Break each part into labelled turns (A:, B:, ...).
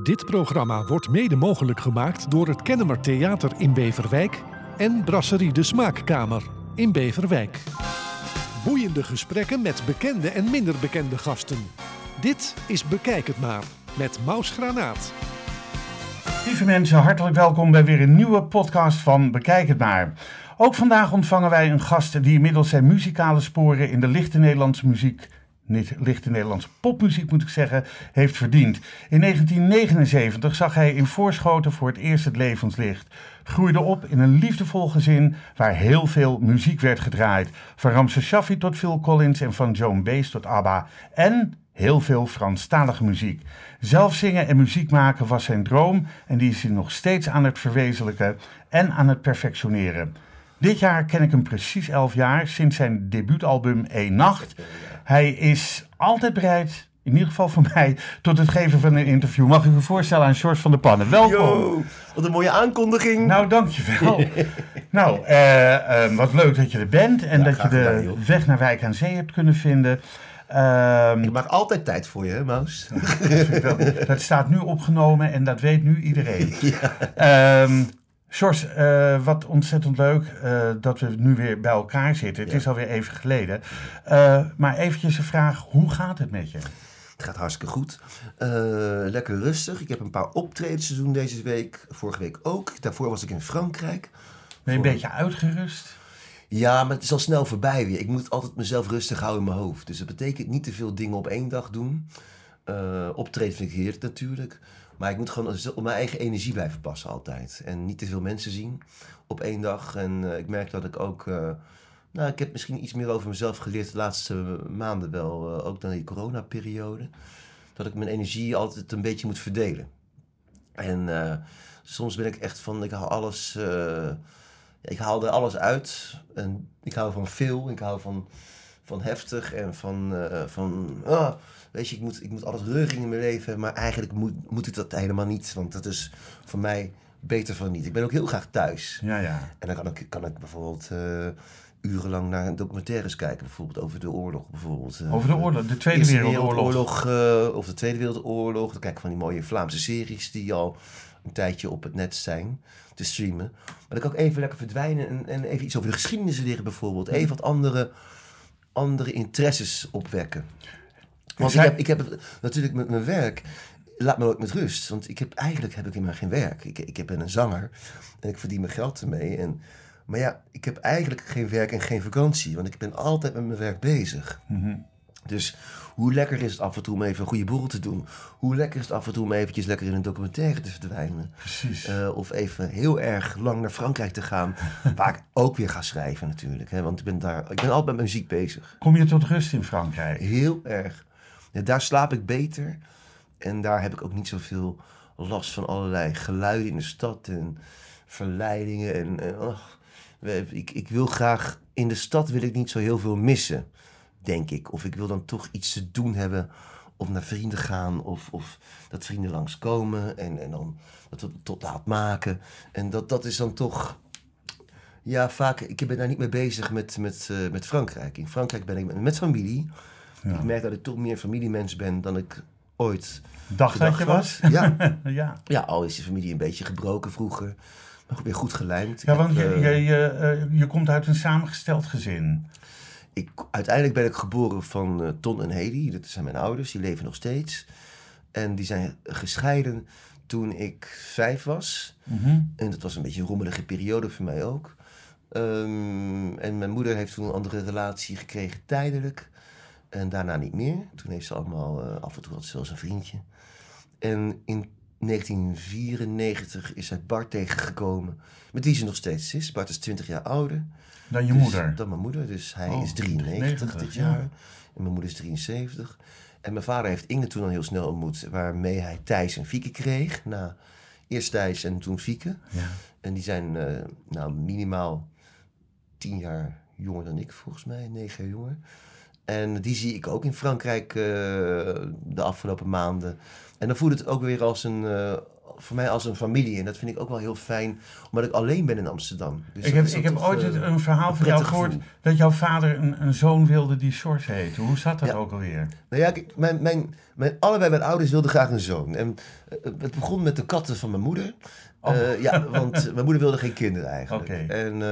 A: Dit programma wordt mede mogelijk gemaakt door het Kennemer Theater in Beverwijk en Brasserie de Smaakkamer in Beverwijk. Boeiende gesprekken met bekende en minder bekende gasten. Dit is Bekijk het maar met Maus Granaat.
B: Lieve mensen, hartelijk welkom bij weer een nieuwe podcast van Bekijk het maar. Ook vandaag ontvangen wij een gast die inmiddels zijn muzikale sporen in de lichte Nederlandse muziek, lichte Nederlandse popmuziek moet ik zeggen, heeft verdiend. In 1979 zag hij in Voorschoten voor het eerst het levenslicht. Groeide op in een liefdevol gezin waar heel veel muziek werd gedraaid. Van Ramses Shaffi tot Phil Collins en van Joan Baez tot ABBA. En heel veel Franstalige muziek. Zelf zingen en muziek maken was zijn droom en die is hij nog steeds aan het verwezenlijken en aan het perfectioneren. Dit jaar ken ik hem precies 11 jaar, sinds zijn debuutalbum Eén Nacht. Hij is altijd bereid, in ieder geval voor mij, tot het geven van een interview. Mag ik u voorstellen aan George van der Pannen. Welkom.
C: Yo, wat een mooie aankondiging.
B: Nou, dankjewel. nou, eh, eh, wat leuk dat je er bent en
C: Ja,
B: dat je de
C: gedaan,
B: weg naar Wijk aan Zee hebt kunnen vinden. Ehm,
C: Ik maak altijd tijd voor je, hè, Maus?
B: dat, dat staat nu opgenomen en dat weet nu iedereen. Ehm Sjors, eh, wat ontzettend leuk eh, dat we nu weer bij elkaar zitten. Het
C: Ja.
B: is alweer even geleden. Eh, maar eventjes een vraag, hoe gaat het met je?
C: Het gaat hartstikke goed. Lekker rustig. Ik heb een paar optredens te doen deze week. Vorige week ook. Daarvoor was ik in Frankrijk.
B: Ben je een beetje uitgerust?
C: Ja, maar het is al snel voorbij weer. Ik moet altijd mezelf rustig houden in mijn hoofd. Dus dat betekent niet te veel dingen op één dag doen. Optreden vind ik heerlijk natuurlijk. Maar ik moet gewoon op mijn eigen energie blijven passen altijd. En niet te veel mensen zien op één dag. En eh, ik merk dat ik ook... eh, nou, ik heb misschien iets meer over mezelf geleerd de laatste maanden wel. eh, ook dan die coronaperiode. Dat ik mijn energie altijd een beetje moet verdelen. En soms ben ik echt van, ik haal alles... ik haal er alles uit. En ik hou van veel. Ik hou van, van heftig en van... van ah, weet je, ik moet, ik moet alles reuring in mijn leven. Maar eigenlijk moet, moet ik dat helemaal niet. Want dat is voor mij beter van niet. Ik ben ook heel graag thuis.
B: Ja, ja.
C: En dan kan ik, kan ik bijvoorbeeld eh, urenlang naar documentaires kijken. Bijvoorbeeld over de oorlog. Bijvoorbeeld, eh,
B: Over de oorlog, de Tweede Wereldoorlog.
C: Eh, of de Tweede Wereldoorlog. Dan kijk ik van die mooie Vlaamse series die al een tijdje op het net zijn te streamen. Maar dan kan ik even lekker verdwijnen en, en even iets over de geschiedenis leren bijvoorbeeld. Even wat andere, andere interesses opwekken. Want ik
B: Zij-
C: heb, ik heb natuurlijk met mijn werk, laat me nooit met rust. Want ik heb, eigenlijk heb ik helemaal geen werk. Ik, ik ben een zanger en ik verdien mijn geld ermee. En, maar ja, ik heb eigenlijk geen werk en geen vakantie. Want ik ben altijd met mijn werk bezig.
B: Mhm.
C: Dus hoe lekker is het af en toe om even een goede borrel te doen? Hoe lekker is het af en toe om eventjes lekker in een documentaire te verdwijnen?
B: Precies.
C: Eh, of even heel erg lang naar Frankrijk te gaan, waar ik ook weer ga schrijven natuurlijk. Hè? Want ik ben, daar, ik ben altijd met muziek bezig.
B: Kom je tot rust in Frankrijk?
C: Heel erg. Daar slaap ik beter. En daar heb ik ook niet zoveel last van allerlei geluiden in de stad en verleidingen. En, ik, ik wil graag, in de stad wil ik niet zo heel veel missen, denk ik. Of ik wil dan toch iets te doen hebben, of naar vrienden gaan, of, of dat vrienden langskomen en, en dan dat we tot laat maken. En dat, dat is dan toch, ja, vaak, ik ben daar niet mee bezig met, met, eh, met Frankrijk. In Frankrijk ben ik met, met familie. Ik merk dat ik toch meer familiemens ben dan ik ooit
B: Dacht dat
C: gedacht
B: je was?
C: Ja.
B: ja.
C: ja, al is de familie een beetje gebroken vroeger. Maar weer goed gelijmd.
B: Ja, want je,
C: heb,
B: je,
C: eh,
B: je, eh, je komt uit een samengesteld gezin.
C: ik, uiteindelijk ben ik geboren van eh, Ton en Hedy. Dat zijn mijn ouders, die leven nog steeds. En die zijn gescheiden toen ik vijf was.
B: Mhm.
C: En dat was een beetje een rommelige periode voor mij ook. Ehm, en mijn moeder heeft toen een andere relatie gekregen tijdelijk. En daarna niet meer. Toen heeft ze allemaal, eh, af en toe had ze wel een vriendje. En in 1994 is zij Bart tegengekomen. Met wie ze nog steeds is. Bart is 20 jaar ouder.
B: Dan je
C: Dus-
B: moeder.
C: Dan mijn moeder. Dus hij
B: Oh,
C: is 93
B: 90,
C: dit
B: ja.
C: jaar. En mijn moeder is 73. En mijn vader heeft Inge toen al heel snel ontmoet. Waarmee hij Thijs en Fieke kreeg. Na, eerst Thijs en toen Fieke.
B: Ja.
C: En die zijn eh, nou, minimaal tien jaar jonger dan ik, volgens mij. Negen jaar jonger. En die zie ik ook in Frankrijk eh, de afgelopen maanden. En dan voelt het ook weer als een, eh, voor mij als een familie. En dat vind ik ook wel heel fijn, omdat ik alleen ben in Amsterdam. Dus
B: ik heb, ik heb ooit
C: eh,
B: een verhaal van jou gehoord
C: gevoel.
B: dat jouw vader een, een zoon wilde die George heette. Hoe zat dat
C: Ja.
B: ook alweer?
C: Nou ja, kijk, mijn, mijn, mijn, allebei mijn ouders wilden graag een zoon. En het begon met de katten van mijn moeder.
B: Oh.
C: Ja, want mijn moeder wilde geen kinderen eigenlijk. En,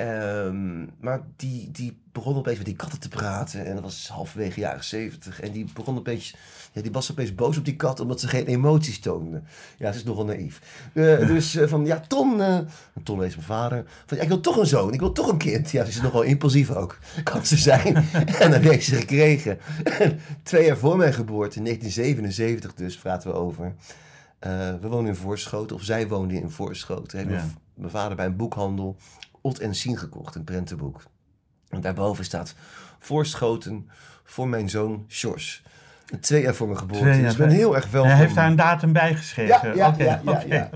C: eh, ehm, maar die, die begon opeens met die katten te praten. En dat was halverwege jaren zeventig. En die begon opeens... Ja, die was opeens boos op die kat omdat ze geen emoties toonde. Ja, ze is nogal naïef. Eh, dus eh, van, ja, Ton... eh, Ton is mijn vader. Van, ja, ik wil toch een zoon. Ik wil toch een kind. Ja, ze is nogal impulsief ook. Kan ze zijn. en dan heeft ze gekregen. Twee jaar voor mijn geboorte, in 1977 dus, praten we over. We woonden in Voorschoten, of zij woonde in Voorschoten.
B: Ja.
C: mijn vader bij een boekhandel Ot en Sien gekocht, een prentenboek. En daarboven staat Voorschoten voor mijn zoon Sjors. Twee jaar voor mijn geboorte, dus ik ben heel erg welkom.
B: Hij heeft daar een datum bij geschreven.
C: Ja, ja, ja, ja.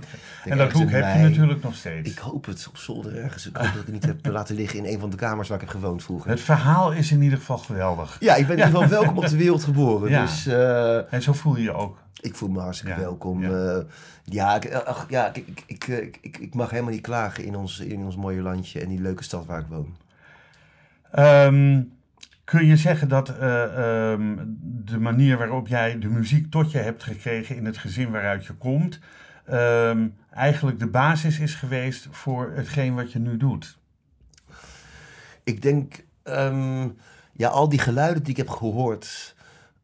B: En dat boek heb je natuurlijk nog steeds.
C: Ik hoop het op zolder ergens. Ik hoop dat ik het niet heb laten liggen in een van de kamers waar ik heb gewoond vroeger.
B: Het verhaal is in ieder geval geweldig.
C: Ja, ik ben in ieder geval welkom op de wereld geboren.
B: Ja.
C: Dus eh,
B: En zo voel je je ook.
C: Ik voel me hartstikke
B: Ja,
C: welkom.
B: ja.
C: Ja, ja, ik, ach, ja ik, ik, ik, ik, ik, mag helemaal niet klagen in ons, in ons mooie landje en die leuke stad waar ik woon.
B: Ehm, kun je zeggen dat eh, ehm, de manier waarop jij de muziek tot je hebt gekregen in het gezin waaruit je komt, ehm, eigenlijk de basis is geweest voor hetgeen wat je nu doet?
C: Ik denk, ja, al die geluiden die ik heb gehoord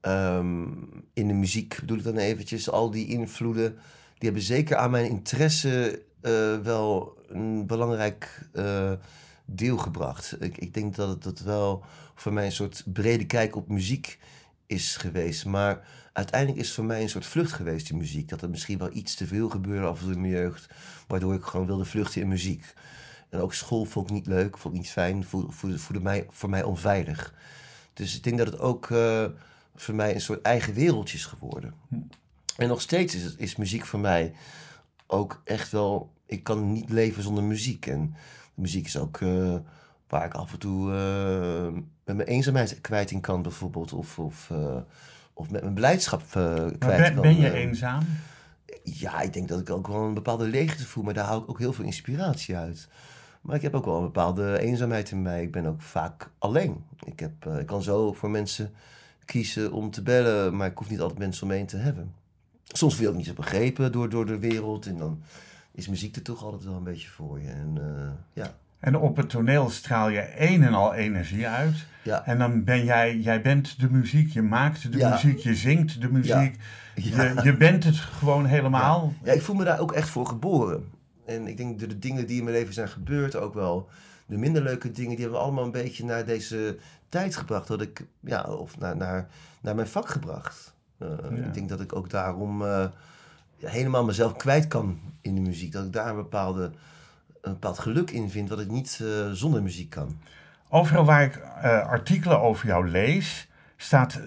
C: ehm, in de muziek, bedoel ik dan eventjes, al die invloeden, die hebben zeker aan mijn interesse eh, wel een belangrijk eh, deel gebracht. Ik, ik denk dat het dat wel voor mij een soort brede kijk op muziek is geweest. Maar uiteindelijk is het voor mij een soort vlucht geweest, die muziek. Dat er misschien wel iets te veel gebeurde af en toe in mijn jeugd, waardoor ik gewoon wilde vluchten in muziek. En ook school vond ik niet leuk, vond ik niet fijn, voelde mij, voor mij onveilig. Dus ik denk dat het ook eh, voor mij een soort eigen wereldje is geworden. En nog steeds is, is muziek voor mij ook echt wel... Ik kan niet leven zonder muziek. En muziek is ook eh, waar ik af en toe eh, met mijn eenzaamheid kwijt in kan bijvoorbeeld. Of, of, eh, of met mijn blijdschap kwijt
B: ben,
C: kan.
B: ben je eenzaam?
C: Ja, ik denk dat ik ook wel een bepaalde leegte voel, maar daar haal ik ook heel veel inspiratie uit. Maar ik heb ook wel een bepaalde eenzaamheid in mij. Ik ben ook vaak alleen. Ik, heb, ik kan zo voor mensen kiezen om te bellen, maar ik hoef niet altijd mensen om me heen te hebben. Soms wil ik niet zo begrepen door, door de wereld en dan is muziek er toch altijd wel een beetje voor je. En eh, ja,
B: En op het toneel straal je een en al energie uit.
C: ja,
B: En dan ben jij, jij bent de muziek, je maakt de
C: Ja.
B: muziek, je zingt de muziek.
C: Ja.
B: Je, je bent het gewoon helemaal.
C: Ja, ik voel me daar ook echt voor geboren. En ik denk de, de dingen die in mijn leven zijn gebeurd, ook wel de minder leuke dingen, die hebben allemaal een beetje naar deze tijd gebracht. Dat ik, ja, of naar, naar, naar mijn vak gebracht. Eh,
B: Ja.
C: Ik denk dat ik ook daarom eh, helemaal mezelf kwijt kan in de muziek. Dat ik daar een, bepaalde, een bepaald geluk in vind, wat ik niet eh, zonder muziek kan.
B: Overal waar ik artikelen over jou lees, staat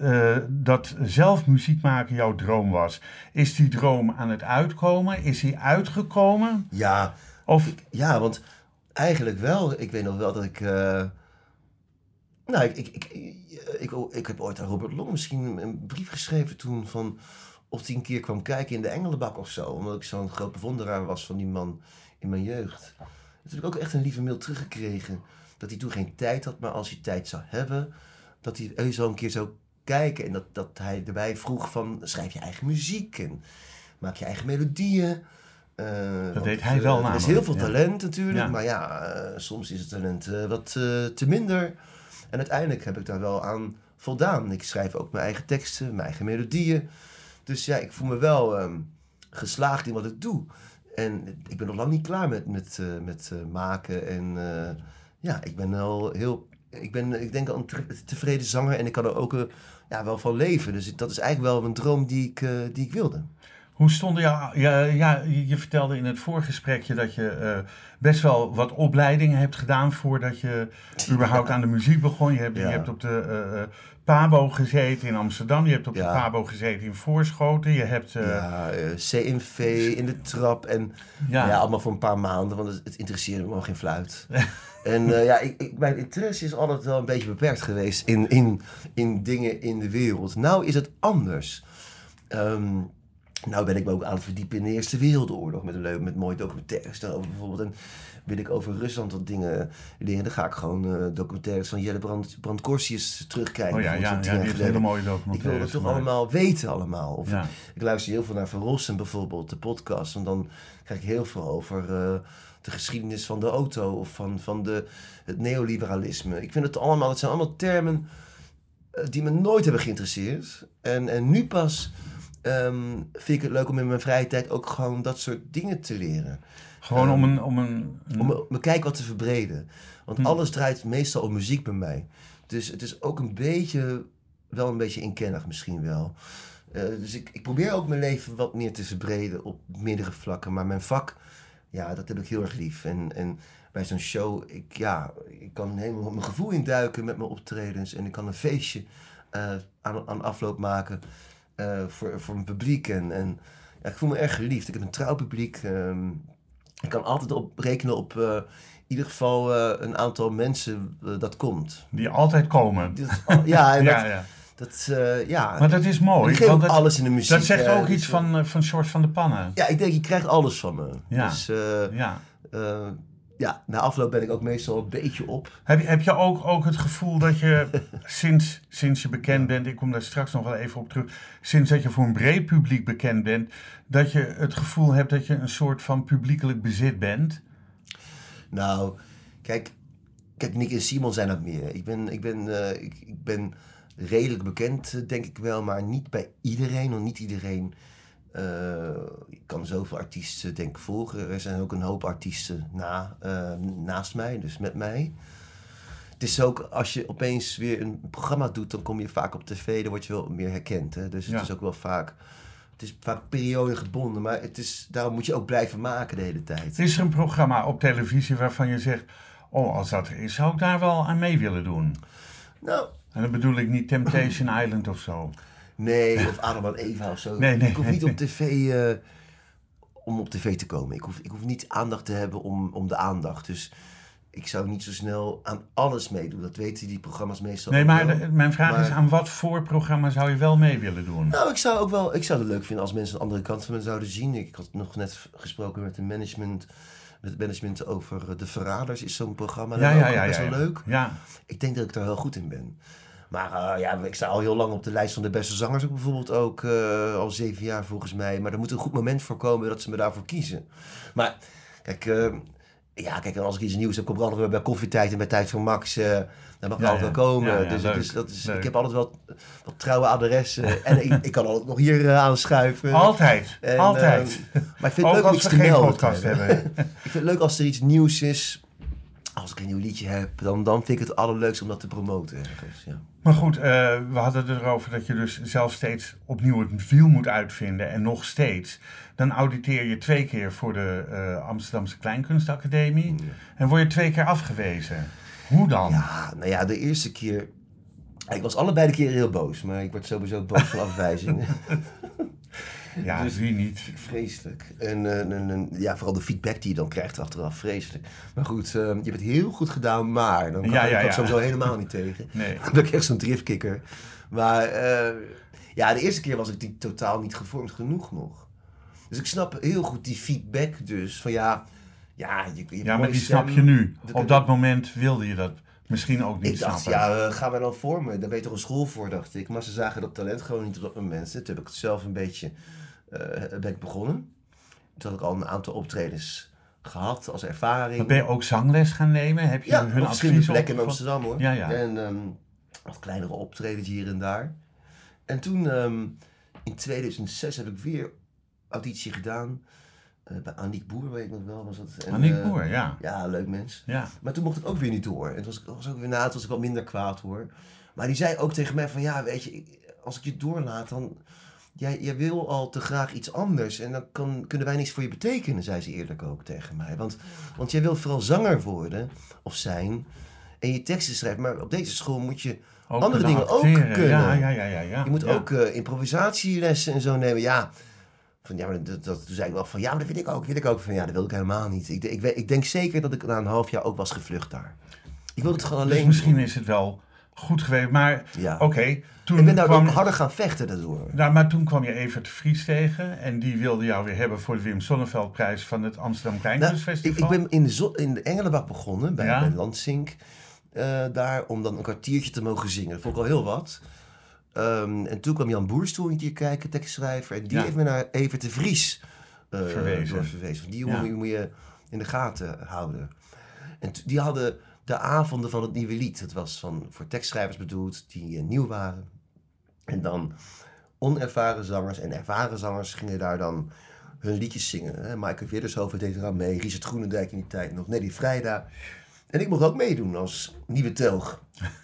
B: dat zelf muziek maken jouw droom was. Is die droom aan het uitkomen? Is die uitgekomen?
C: Ja,
B: Of
C: Ja, want eigenlijk wel. Ik weet nog wel dat ik. eh, nou, ik, ik, ik, ik, ik, heb ooit aan Robert Long misschien een brief geschreven toen van. Of hij een keer kwam kijken in de Engelenbak of zo. Omdat ik zo'n groot bewonderaar was van die man in mijn jeugd. Toen heb ik ook echt een lieve mail teruggekregen. Dat hij toen geen tijd had, maar als hij tijd zou hebben. Dat hij wel een keer zou kijken. En dat, dat hij erbij vroeg van, schrijf je eigen muziek en maak je eigen melodieën. Eh, want,
B: deed hij wel
C: Er is
B: namelijk,
C: heel veel
B: ja.
C: talent natuurlijk,
B: Ja.
C: maar ja, eh, soms is het talent eh, wat eh, te minder. En uiteindelijk heb ik daar wel aan voldaan. Ik schrijf ook mijn eigen teksten, mijn eigen melodieën. Dus ja, ik voel me wel ehm, geslaagd in wat ik doe. En ik ben nog lang niet klaar met, met, eh, met eh, maken. En eh, ja, ik ben wel heel. Ik ben, ik denk, al een te- tevreden zanger en ik kan er ook eh, ja, wel van leven. Dus dat is eigenlijk wel een droom die ik, eh, die ik wilde.
B: Hoe stonden jou, ja, ja, je vertelde in het voorgesprekje dat je eh, best wel wat opleidingen hebt gedaan voordat je überhaupt aan de muziek begon. Je hebt,
C: Ja.
B: je hebt op de eh, eh, Pabo gezeten in Amsterdam, je hebt op
C: Ja.
B: de Pabo gezeten in Voorschoten, je hebt... eh,
C: ja, CMV in de trap en
B: Ja.
C: ja. allemaal voor een paar maanden, want het, het interesseerde me nog geen fluit. en ja, ik, ik, mijn interesse is altijd wel een beetje beperkt geweest in, in, in dingen in de wereld. Nou is het anders. Ehm, nou ben ik me ook aan het verdiepen in de Eerste Wereldoorlog met, een leuk, met mooie documentaires daarover bijvoorbeeld. En wil ik over Rusland wat dingen leren, dan ga ik gewoon eh, documentaires van Jelle Brand, Brandkorsius terugkijken.
B: oh ja, ja, ja, die hele mooie
C: Ik wil
B: documentaires
C: het toch allemaal weten allemaal. Of
B: Ja.
C: ik luister heel veel naar Van Rossum bijvoorbeeld, de podcast. En dan krijg ik heel veel over eh, de geschiedenis van de auto of van, van de, het neoliberalisme. Ik vind het allemaal, het zijn allemaal termen eh, die me nooit hebben geïnteresseerd. En, en nu pas ehm, vind ik het leuk om in mijn vrije tijd ook gewoon dat soort dingen te leren.
B: Gewoon om een... Om een, een-
C: Om mijn kijk wat te verbreden. Want
B: Hm.
C: alles draait meestal om muziek bij mij. Dus het is ook een beetje, wel een beetje inkennig misschien wel. Eh, dus ik, ik probeer ook mijn leven wat meer te verbreden op meerdere vlakken. Maar mijn vak, ja, dat heb ik heel erg lief. En, en bij zo'n show, ik, ja, ik kan helemaal mijn gevoel induiken met mijn optredens. En ik kan een feestje eh, aan, aan afloop maken eh, voor, voor mijn publiek. En, en ja, ik voel me erg geliefd. Ik heb een trouw publiek. ehm, ik kan altijd op rekenen op eh, in ieder geval eh, een aantal mensen dat komt.
B: die altijd komen.
C: Ja, en
B: Ja,
C: dat,
B: ja.
C: dat ja.
B: Maar dat is mooi.
C: ik geef
B: want dat,
C: alles in de muziek.
B: dat zegt ook
C: dus,
B: iets van, van George van de Pannen.
C: Ja, ik denk, je krijgt alles van me.
B: Ja.
C: Dus
B: Ja.
C: Ja, na afloop ben ik ook meestal een beetje op.
B: Heb je, heb je ook, ook het gevoel dat je sinds, sinds je bekend bent, ik kom daar straks nog wel even op terug, sinds dat je voor een breed publiek bekend bent, dat je het gevoel hebt dat je een soort van publiekelijk bezit bent?
C: Nou, kijk, kijk Nick en Simon zijn dat meer. Ik ben, ik ben, eh, ik, ik ben redelijk bekend, eh, denk ik wel, maar niet bij iedereen. Want niet iedereen eh, kan zoveel artiesten, denk ik, volgen. Er zijn ook een hoop artiesten na, eh, naast mij, dus met mij. Het is ook, als je opeens weer een programma doet, dan kom je vaak op tv, dan word je wel meer herkend. Hè? Dus het
B: Ja.
C: is ook wel vaak, het is vaak periodegebonden, maar het is, daarom moet je ook blijven maken de hele tijd.
B: Is er een programma op televisie waarvan je zegt, oh als dat er is, zou ik daar wel aan mee willen doen?
C: Nou,
B: En dan bedoel ik niet Temptation Island of zo.
C: Nee, of Adam en Eva of zo.
B: Nee, nee,
C: ik hoef niet op tv eh, om op tv te komen. Ik hoef, ik hoef niet aandacht te hebben om, om de aandacht. Dus ik zou niet zo snel aan alles meedoen. Dat weten die programma's meestal
B: Nee, maar de- mijn vraag is aan wat voor programma zou je wel mee willen doen?
C: Nou, ik zou ook wel, ik zou het leuk vinden als mensen een andere kant van me zouden zien. Ik had nog net gesproken met een management, met het management over eh, De Verraders is zo'n programma. Dat is ook best wel leuk.
B: Ja,
C: Ik denk dat ik daar heel goed in ben. Maar eh, ja, ik sta al heel lang op de lijst van de beste zangers ook bijvoorbeeld ook. eh, al zeven jaar volgens mij. Maar er moet een goed moment voor komen dat ze me daarvoor kiezen. Maar kijk, eh, ja, kijk als ik iets nieuws heb, kom ik altijd weer bij koffietijd en bij Tijd van Max. dan mag ik
B: Ja,
C: altijd wel komen.
B: Ja, ja,
C: dus
B: leuk,
C: is, dat is,
B: leuk.
C: ik heb altijd wel wat trouwe adressen. en ik, ik kan altijd nog hier aanschuiven.
B: altijd,
C: En,
B: altijd.
C: eh, maar ik vind het leuk om iets te melden. Ik vind het leuk als er iets nieuws is. Als ik een nieuw liedje heb, dan, dan vind ik het allerleukst om dat te promoten ergens. Ja.
B: Maar goed, eh, we hadden het erover dat je dus zelf steeds opnieuw het wiel moet uitvinden. En nog steeds. Dan auditeer je twee keer voor de eh, Amsterdamse Kleinkunstacademie. En word je twee keer afgewezen. Hoe dan?
C: ja, nou ja, de eerste keer. Ik was allebei de keren heel boos, maar ik word sowieso boos van afwijzing.
B: Ja,
C: Dus-
B: wie niet?
C: vreselijk. En, eh, en, en ja, vooral de feedback die je dan krijgt achteraf, vreselijk. Maar goed, eh, je hebt het heel goed gedaan, maar dan kan
B: Ja,
C: ik
B: ja,
C: dat
B: ja.
C: sowieso helemaal niet tegen.
B: Nee.
C: Dan ben ik echt zo'n driftkikker. Maar eh, ja, de eerste keer was ik die totaal niet gevormd genoeg nog. Dus ik snap heel goed die feedback dus. Van ja, ja, je, je
B: Ja, maar die
C: stem.
B: snap je nu. Op dat moment wilde je dat misschien ook niet
C: Ik dacht,
B: snappen.
C: ja, gaan we dan vormen? Daar ben je toch een school voor, dacht ik. Maar ze zagen dat talent gewoon niet op dat moment. Toen heb ik het zelf een beetje ben ik begonnen. Toen had ik al een aantal optredens gehad als ervaring.
B: Maar ben je ook zangles gaan nemen? Heb je
C: ja,
B: hun
C: op verschillende plekken in? Amsterdam hoor.
B: Ja, ja.
C: En ehm, wat kleinere optredens hier en daar. En toen ehm, in 2006 heb ik weer auditie gedaan. eh, bij Aniek Boer, weet ik nog wel. Was dat. En,
B: Aniek
C: eh,
B: Boer, ja.
C: Ja, leuk mens.
B: ja.
C: Maar toen mocht ik ook weer niet door. En het was, was ook weer na, toen was ik wat minder kwaad hoor. Maar die zei ook tegen mij van ja, weet je, als ik je doorlaat, dan, jij, jij wil al te graag iets anders en dan kan, kunnen wij niets voor je betekenen, zei ze eerlijk ook tegen mij. Want, want jij wil vooral zanger worden of zijn en je teksten schrijven, maar op deze school moet je
B: Ook
C: andere dingen ook kunnen.
B: Ja, ja, ja, ja, ja.
C: Je moet
B: Ja.
C: ook eh, improvisatielessen en zo nemen. Ja, van, ja maar dat, dat, toen zei ik wel van ja, maar dat vind ik ook. Vind ik ook. Van, ja, dat wil ik helemaal niet. Ik, ik, ik denk zeker dat ik na een half jaar ook was gevlucht daar. Ik wilde het gewoon
B: Dus
C: alleen
B: misschien
C: doen.
B: is het wel goed geweest. Maar
C: Ja.
B: oké, toen
C: Ik ben daar
B: kwam...
C: harder gaan vechten daardoor.
B: Nou, maar toen kwam je Evert de Vries tegen en die wilde jou weer hebben voor de Wim Sonneveldprijs van het Amsterdam
C: Nou, ik,
B: Kleinkunstfestival.
C: ik ben in de, in de begonnen, bij,
B: Ja.
C: bij Lansink. eh, daar, om dan een kwartiertje te mogen zingen. Dat vond ik al heel wat. Ehm, en toen kwam Jan Boerstoel een keer kijken, tekstschrijver. En die
B: Ja.
C: heeft me naar Evert de Vries eh
B: Verwezen.
C: die jongen moet je- in de gaten houden. En die hadden de avonden van het nieuwe lied. Dat was van, voor tekstschrijvers bedoeld, die eh, nieuw waren. En dan onervaren zangers en ervaren zangers gingen daar dan hun liedjes zingen. Michael Widdershoven deed eraan mee, Richard Groenendijk in die tijd nog, Nelly Vrijda. En ik mocht ook meedoen als nieuwe telg.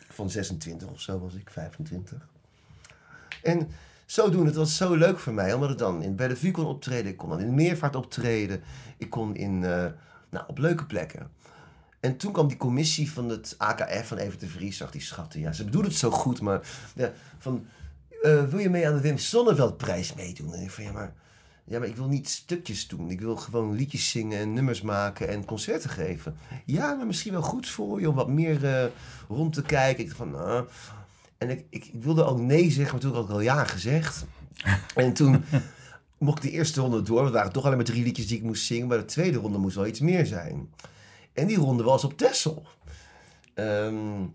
C: Van 26 of zo was ik, 25. En zodoende, het was zo leuk voor mij, omdat ik dan in Bellevue kon optreden. Ik kon dan in Meervaart optreden. Ik kon in, eh, nou, op leuke plekken. En toen kwam die commissie van het AKF van Evert de Vries, zag die schatten. Ja, ze bedoelen het zo goed, maar ja, van, eh, wil je mee aan de Wim Sonneveldprijs meedoen? En ik van, ja maar, ja, maar ik wil niet stukjes doen. Ik wil gewoon liedjes zingen en nummers maken en concerten geven. Ja, maar misschien wel goed voor je om wat meer eh, rond te kijken. Ik dacht van, nou... En ik, ik, ik wilde ook nee zeggen, maar toen had ik al ja gezegd. En toen mocht ik de eerste ronde door. want Het waren toch alleen maar drie liedjes die ik moest zingen. Maar de tweede ronde moest wel iets meer zijn. En die ronde was op Texel. Ehm,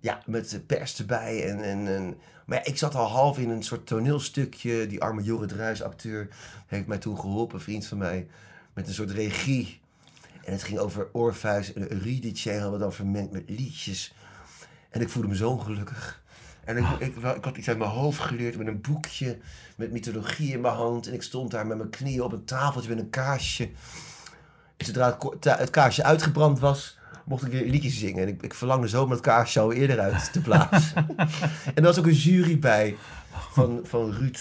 C: ja, met pers erbij. En, en, en, maar ja, ik zat al half in een soort toneelstukje. Die arme Jorrit Ruijs, acteur, heeft mij toen geholpen, een vriend van mij. Met een soort regie. En het ging over Orpheus en Eurydice. Hadden we dan vermengd met liedjes. En ik voelde me zo ongelukkig. En ik, ik, ik had iets uit mijn hoofd geleerd met een boekje met mythologie in mijn hand. En ik stond daar met mijn knieën op een tafeltje met een kaarsje. Zodra het, kaarsje uitgebrand was, mocht ik weer liedjes zingen. En ik, ik verlangde zo om het kaarsje al eerder uit te blazen. en er was ook een jury bij van, van Ruud.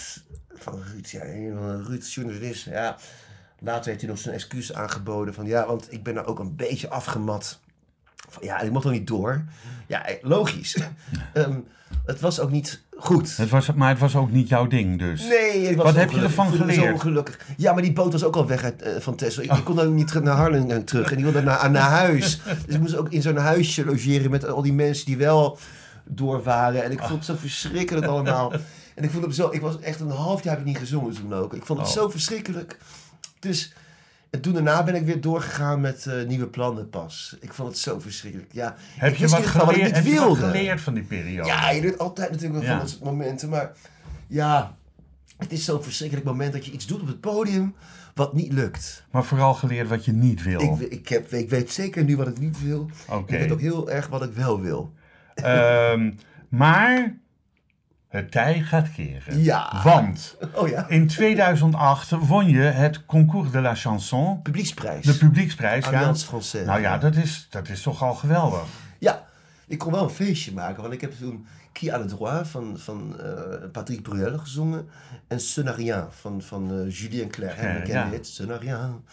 C: Van Ruud, ja, een van Ruud, journalist. Ja, later heeft hij nog zijn excuus aangeboden. Van ja, want ik ben er ook een beetje afgemat. Van, ja, ik mocht er niet door. Ja, eh, logisch. Ehm, het was ook niet goed.
B: Het was, maar het was ook niet jouw ding dus.
C: Nee, ik was
B: Wat
C: zo
B: heb je ervan
C: Ik
B: geleerd?
C: Zo ongelukkig. Ja, maar die boot was ook al weg uit, eh, van Texel. Ik, ik kon ook niet naar Harlingen terug. En die wilde naar, naar huis. Dus ik moest ook in zo'n huisje logeren met al die mensen die wel door waren. En ik vond het zo verschrikkelijk allemaal. En ik voelde me zo... Ik was echt een half jaar heb ik niet gezongen toen ook. Ik vond het
B: Oh.
C: zo verschrikkelijk. Dus... En toen daarna ben ik weer doorgegaan met eh, nieuwe plannen pas. Ik vond het zo verschrikkelijk. Ja,
B: Heb je wat geleerd, heb je wat geleerd van die periode?
C: Ja, je doet altijd natuurlijk wel
B: Ja.
C: van dat soort momenten. Maar ja, het is zo'n verschrikkelijk moment dat je iets doet op het podium wat niet lukt.
B: Maar vooral geleerd wat je niet wil.
C: Ik, ik, heb, ik weet zeker nu wat ik niet wil.
B: Oké.
C: Ik weet ook heel erg wat ik wel wil.
B: Ehm, maar het tij gaat keren.
C: Ja.
B: Want
C: Oh ja,
B: in 2008 won je het Concours de la Chanson,
C: publieksprijs.
B: de publieksprijs. Ja.
C: Alliance Française.
B: Nou ja, dat is, dat is toch al geweldig.
C: Ja, ik kon wel een feestje maken. Want ik heb toen Qui a le droit van, van eh, Patrick Bruel gezongen. En Ce n'a rien van, van eh, Julien Clerc.
B: Ja,
C: we kennen
B: ja.
C: rien.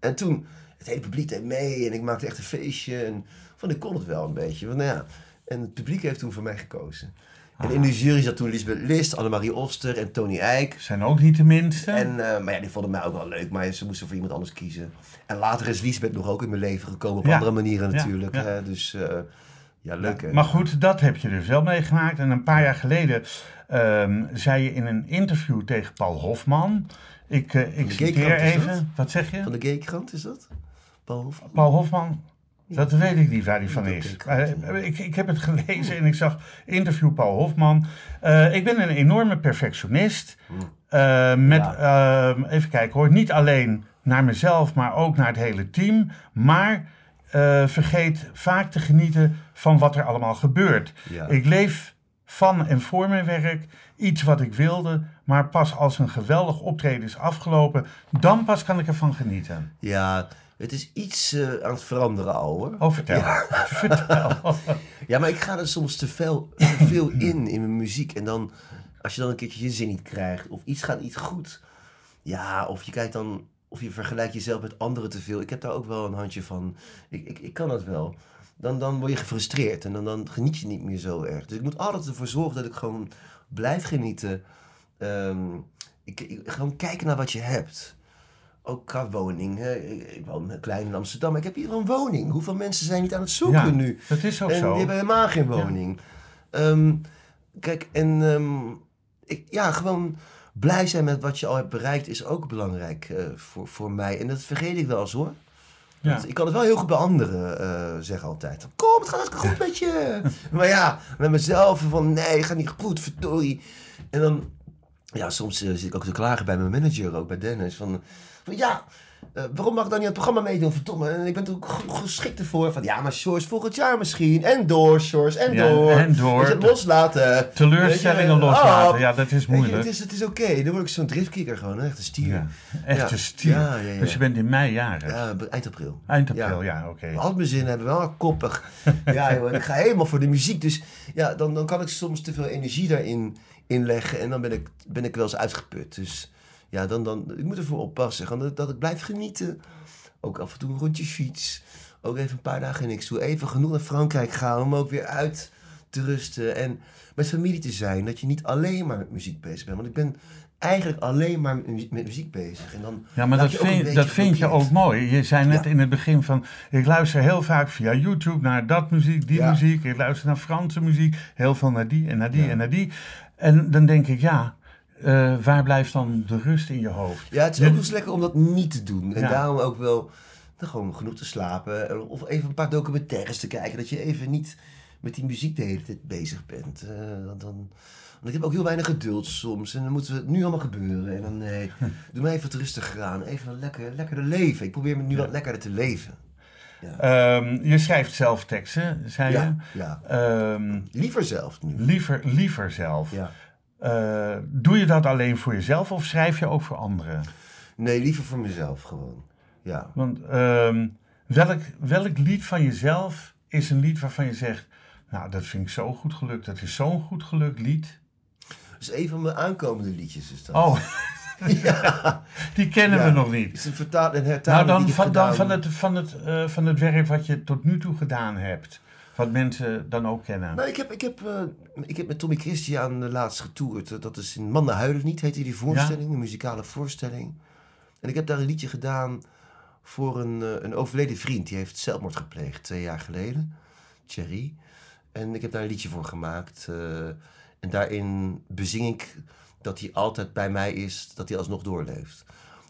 C: En toen, het hele publiek deed mee. En ik maakte echt een feestje. En van, ik kon het wel een beetje. Want, nou ja, en het publiek heeft toen voor mij gekozen. En in de jury zat toen Lisbeth List, Annemarie Oster en Tony Eijk.
B: Zijn ook niet de minste.
C: En, eh, maar ja, die vonden mij ook wel leuk, maar ze moesten voor iemand anders kiezen. En later is Lisbeth nog ook in mijn leven gekomen, op
B: Ja.
C: andere manieren natuurlijk.
B: ja.
C: Dus eh, ja, leuk hè.
B: Maar goed, dat heb je dus wel meegemaakt. En een paar jaar geleden ehm, zei je in een interview tegen Paul Hofman. Ik, eh, ik citeer even. Wat zeg je?
C: Van de Gaykrant is dat? Paul Hofman?
B: Paul Hofman? Dat weet ik niet waar die van is.
C: ik
B: Eh, ik, ik heb het gelezen en ik zag interview Paul Hofman. Eh, ik ben een enorme perfectionist. Eh, met, ehm, even kijken hoor, niet alleen naar mezelf, maar ook naar het hele team. Maar vergeet vaak te genieten van wat er allemaal gebeurt.
C: Ja.
B: Ik leef van en voor mijn werk. Iets wat ik wilde, maar pas als een geweldig optreden is afgelopen, dan pas kan ik ervan genieten.
C: Ja, het is iets eh, aan het veranderen al hoor.
B: Oh, vertel. Vertel.
C: Ja, maar ik ga er soms te veel, te veel in, in mijn muziek. En dan, als je dan een keertje je zin niet krijgt, of iets gaat niet goed, ja, of je kijkt dan, of je vergelijkt jezelf met anderen te veel. Ik heb daar ook wel een handje van. Ik, ik, ik kan dat wel. Dan, dan word je gefrustreerd en dan, dan geniet je niet meer zo erg. Dus ik moet altijd ervoor zorgen dat ik gewoon blijf genieten. Ehm, ik, ik, gewoon kijken naar wat je hebt. Ook qua woning. Hè. Ik, woon klein in Amsterdam, maar ik heb hier een woning. Hoeveel mensen zijn niet aan het zoeken
B: Ja,
C: nu?
B: dat is ook
C: en
B: zo.
C: die hebben helemaal geen woning. Ehm, kijk, en ehm, ik, ja, gewoon blij zijn met wat je al hebt bereikt is ook belangrijk eh, voor, voor mij. En dat vergeet ik wel eens hoor.
B: Ja.
C: Want Ik kan het wel heel goed bij anderen eh, zeggen altijd. Kom, het gaat hartstikke goed met je. maar ja, met mezelf van nee, het gaat niet goed, verdorie. En dan, ja, soms eh, zit ik ook te klagen bij mijn manager, ook bij Dennis. Van, van ja, eh, waarom mag ik dan niet aan het programma meedoen? Verdomme, en ik ben er ook geschikt ervoor. Van ja, maar Shores volgend jaar misschien. En door, Shores, en
B: Ja,
C: door.
B: en door.
C: Dus het loslaten.
B: Teleurstellingen loslaten,
C: ah,
B: ja, dat is
C: je,
B: moeilijk.
C: het is, het is oké. Dan word ik zo'n driftkikker gewoon, echt een stier.
B: Ja, echte
C: Ja.
B: stier.
C: Ja.
B: Dus je bent in mei jarig.
C: Ja, eind april.
B: Eind april, ja, oké.
C: Al mijn zin hebben wel koppig. ja, joh, en ik ga helemaal voor de muziek. Dus ja, dan, dan kan ik soms te veel energie daarin inleggen. En dan ben ik, ben ik wel eens uitgeput. Dus ja, dan, dan, ik moet ervoor oppassen. Dat, dat ik blijf genieten. Ook af en toe een rondje fiets. Ook even een paar dagen niks doen. Even genoeg naar Frankrijk gaan om ook weer uit te rusten. En met familie te zijn. Dat je niet alleen maar met muziek bezig bent. Want ik ben eigenlijk alleen maar met muziek, bezig. En dan
B: Ja, maar dat vind, dat vind je ook mooi. Je zei net
C: Ja.
B: in het begin van, ik luister heel vaak via YouTube naar dat muziek, die
C: Ja.
B: muziek. Ik luister naar Franse muziek, heel veel naar die en naar die
C: Ja.
B: en naar die. En dan denk ik, ja, eh, waar blijft dan de rust in je hoofd?
C: Ja, het is
B: Je-
C: ook wel eens lekker om dat niet te doen. En
B: Ja.
C: daarom ook wel dan gewoon genoeg te slapen. En- Of even een paar documentaires te kijken. Dat je even niet met die muziek de hele tijd bezig bent. Eh, dan, dan, want ik heb ook heel weinig geduld soms. En dan moeten we het nu allemaal gebeuren. En dan nee, doe maar even wat rustiger aan. Even lekker, lekkerder leven. Ik probeer me nu wat lekkerder te leven.
B: Ehm, je schrijft zelf teksten, zei
C: Ja, ja.
B: je. Ehm,
C: Liever zelf nu.
B: liever, liever zelf.
C: Ja.
B: Eh, doe je dat alleen voor jezelf of schrijf je ook voor anderen?
C: Nee, liever voor mezelf gewoon. Ja.
B: Want ehm, welk, welk lied van jezelf is een lied waarvan je zegt... Nou, dat vind ik zo goed gelukt. Dat is zo'n goed gelukt lied.
C: Dus een van mijn aankomende liedjes is dat.
B: Oh,
C: ja.
B: die kennen
C: Ja.
B: we nog
C: Het
B: niet.
C: is een vertaal en
B: Nou,
C: hertaling
B: dan, van, dan van, het, van, het, eh, van het werk wat je tot nu toe gedaan hebt. Wat mensen dan ook kennen.
C: Nou, ik heb, ik, heb, eh, ik heb met Tommy Christian uh, laatst getoerd. Eh, Dat is in Man Huilen niet, heette die voorstelling, een muzikale voorstelling. En ik heb daar een liedje gedaan voor een, eh, een overleden vriend. Die heeft zelfmoord gepleegd twee jaar geleden, Thierry. En ik heb daar een liedje voor gemaakt. en daarin bezing ik dat hij altijd bij mij is, dat hij alsnog doorleeft.